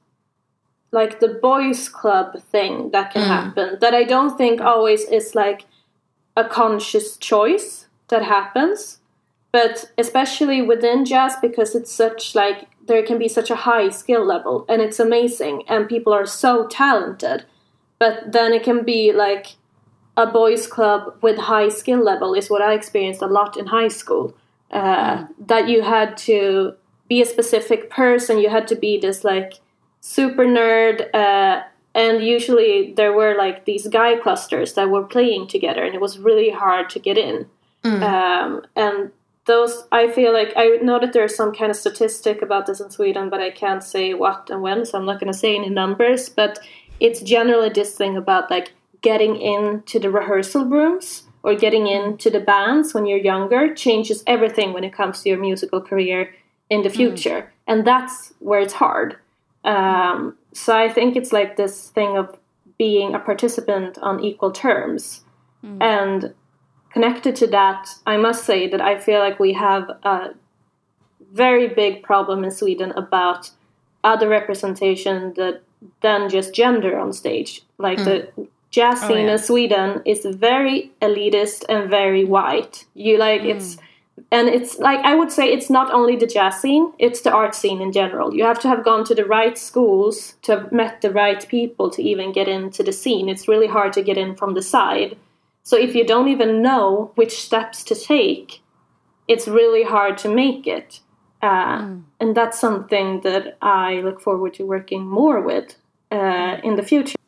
like the boys club thing that can happen that i don't think always is like a conscious choice that happens. But especially within jazz because it's such like there can be such a high skill level and it's amazing and people are so talented. But then it can be like a boys club with high skill level is what i experienced a lot in high school. Uh, that you had to be a specific person you had to be this like super nerd uh, and usually there were like these guy clusters that were playing together and it was really hard to get in. Um, and those, I feel like I know that there's some kind of statistic about this in Sweden, but I can't say what and when, so I'm not going to say any numbers. But it's generally this thing about like getting into the rehearsal rooms or getting into the bands when you're younger changes everything when it comes to your musical career in the mm. future. And that's where it's hard. Um, so I think it's like this thing of being a participant on equal terms. Mm. And connected to that, I must say that I feel like we have a very big problem in Sweden about other representation that than just gender on stage. Like mm. the jazz scene yeah. in Sweden is very elitist and very white. You like it's and it's like I would say it's not only the jazz scene, it's the art scene in general. You have to have gone to the right schools to have met the right people to even get into the scene. It's really hard to get in from the side. So if you don't even know which steps to take, it's really hard to make it. Uh, And that's something that I look forward to working more with uh, in the future.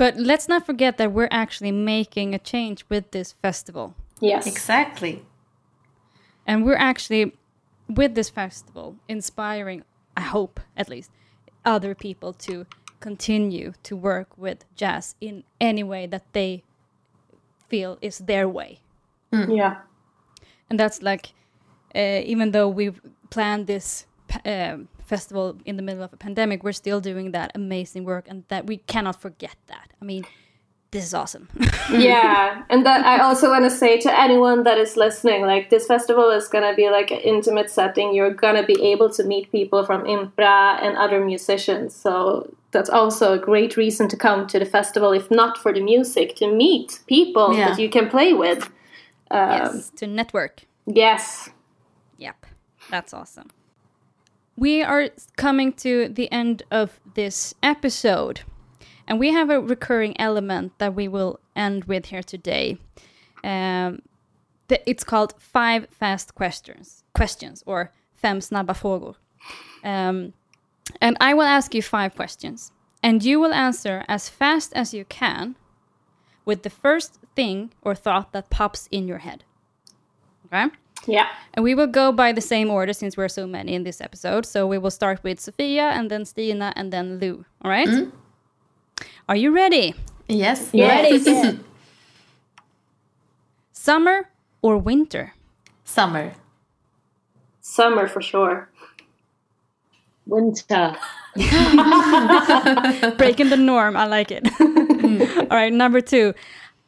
But let's not forget that we're actually making a change with this festival. Yes. Exactly. And we're actually, with this festival, inspiring, I hope at least, other people to continue to work with jazz in any way that they feel is their way. Yeah. And that's like, uh, even though we've planned this pa- um festival in the middle of a pandemic, we're still doing that amazing work, and that we cannot forget that. I mean, this is awesome. [laughs] yeah and that i also want to say to anyone that is listening like this festival is going to be like an intimate setting you're going to be able to meet people from impra and other musicians so that's also a great reason to come to the festival if not for the music to meet people Yeah. that you can play with um, yes, to network. yes Yep, that's awesome. We are coming to the end of this episode, and we have a recurring element that we will end with here today. Um, the, it's called five fast questions, questions or fem snabba frågor. Um, and I will ask you five questions, and you will answer as fast as you can with the first thing or thought that pops in your head. Okay? Yeah And we will go by the same order since we're so many in this episode. So we will start with Sophia and then Stina and then Lou. All right? Mm-hmm. Are you ready? Yes. Yes. Yeah. [laughs] Summer or winter? Summer. summer for sure Winter. [laughs] Breaking the norm. I like it. [laughs] All right, number two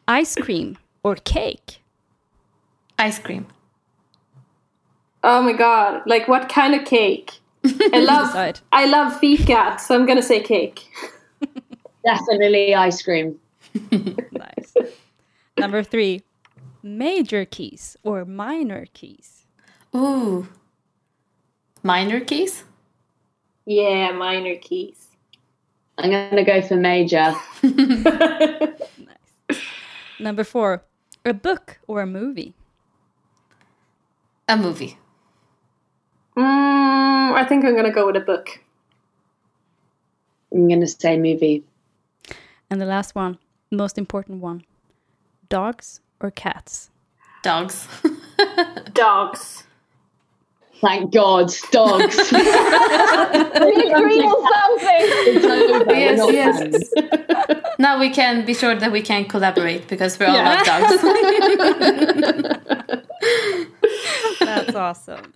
ice cream or cake? Ice cream. Oh my god like what kind of cake i [laughs] love i love fika so i'm gonna say cake [laughs] Definitely ice cream. [laughs] Nice. number three major keys or minor keys? Ooh. Minor keys? yeah minor keys I'm gonna go for major. Nice. Number four a book or a movie? A movie. Mm, I think I'm gonna go with a book. I'm gonna say movie. And the last one, most important one dogs or cats? Dogs. [laughs] Dogs. Thank God, dogs. [laughs] we agree on something. It's over. We're Yes, yes. now we can be sure that we can collaborate because we're all Yeah. love dogs. [laughs] That's awesome.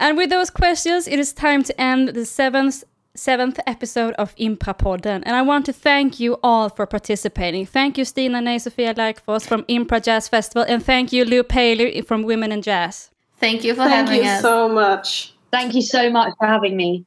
And with those questions, it is time to end the seventh seventh episode of Impra-podden. And I want to thank you all for participating. Thank you, Stina Ney Sofia Larkfors from Impra Jazz Festival, and thank you, Lou Paley from Women in Jazz. Thank you for Thank having you us. Thank you so much. Thank you so much for having me.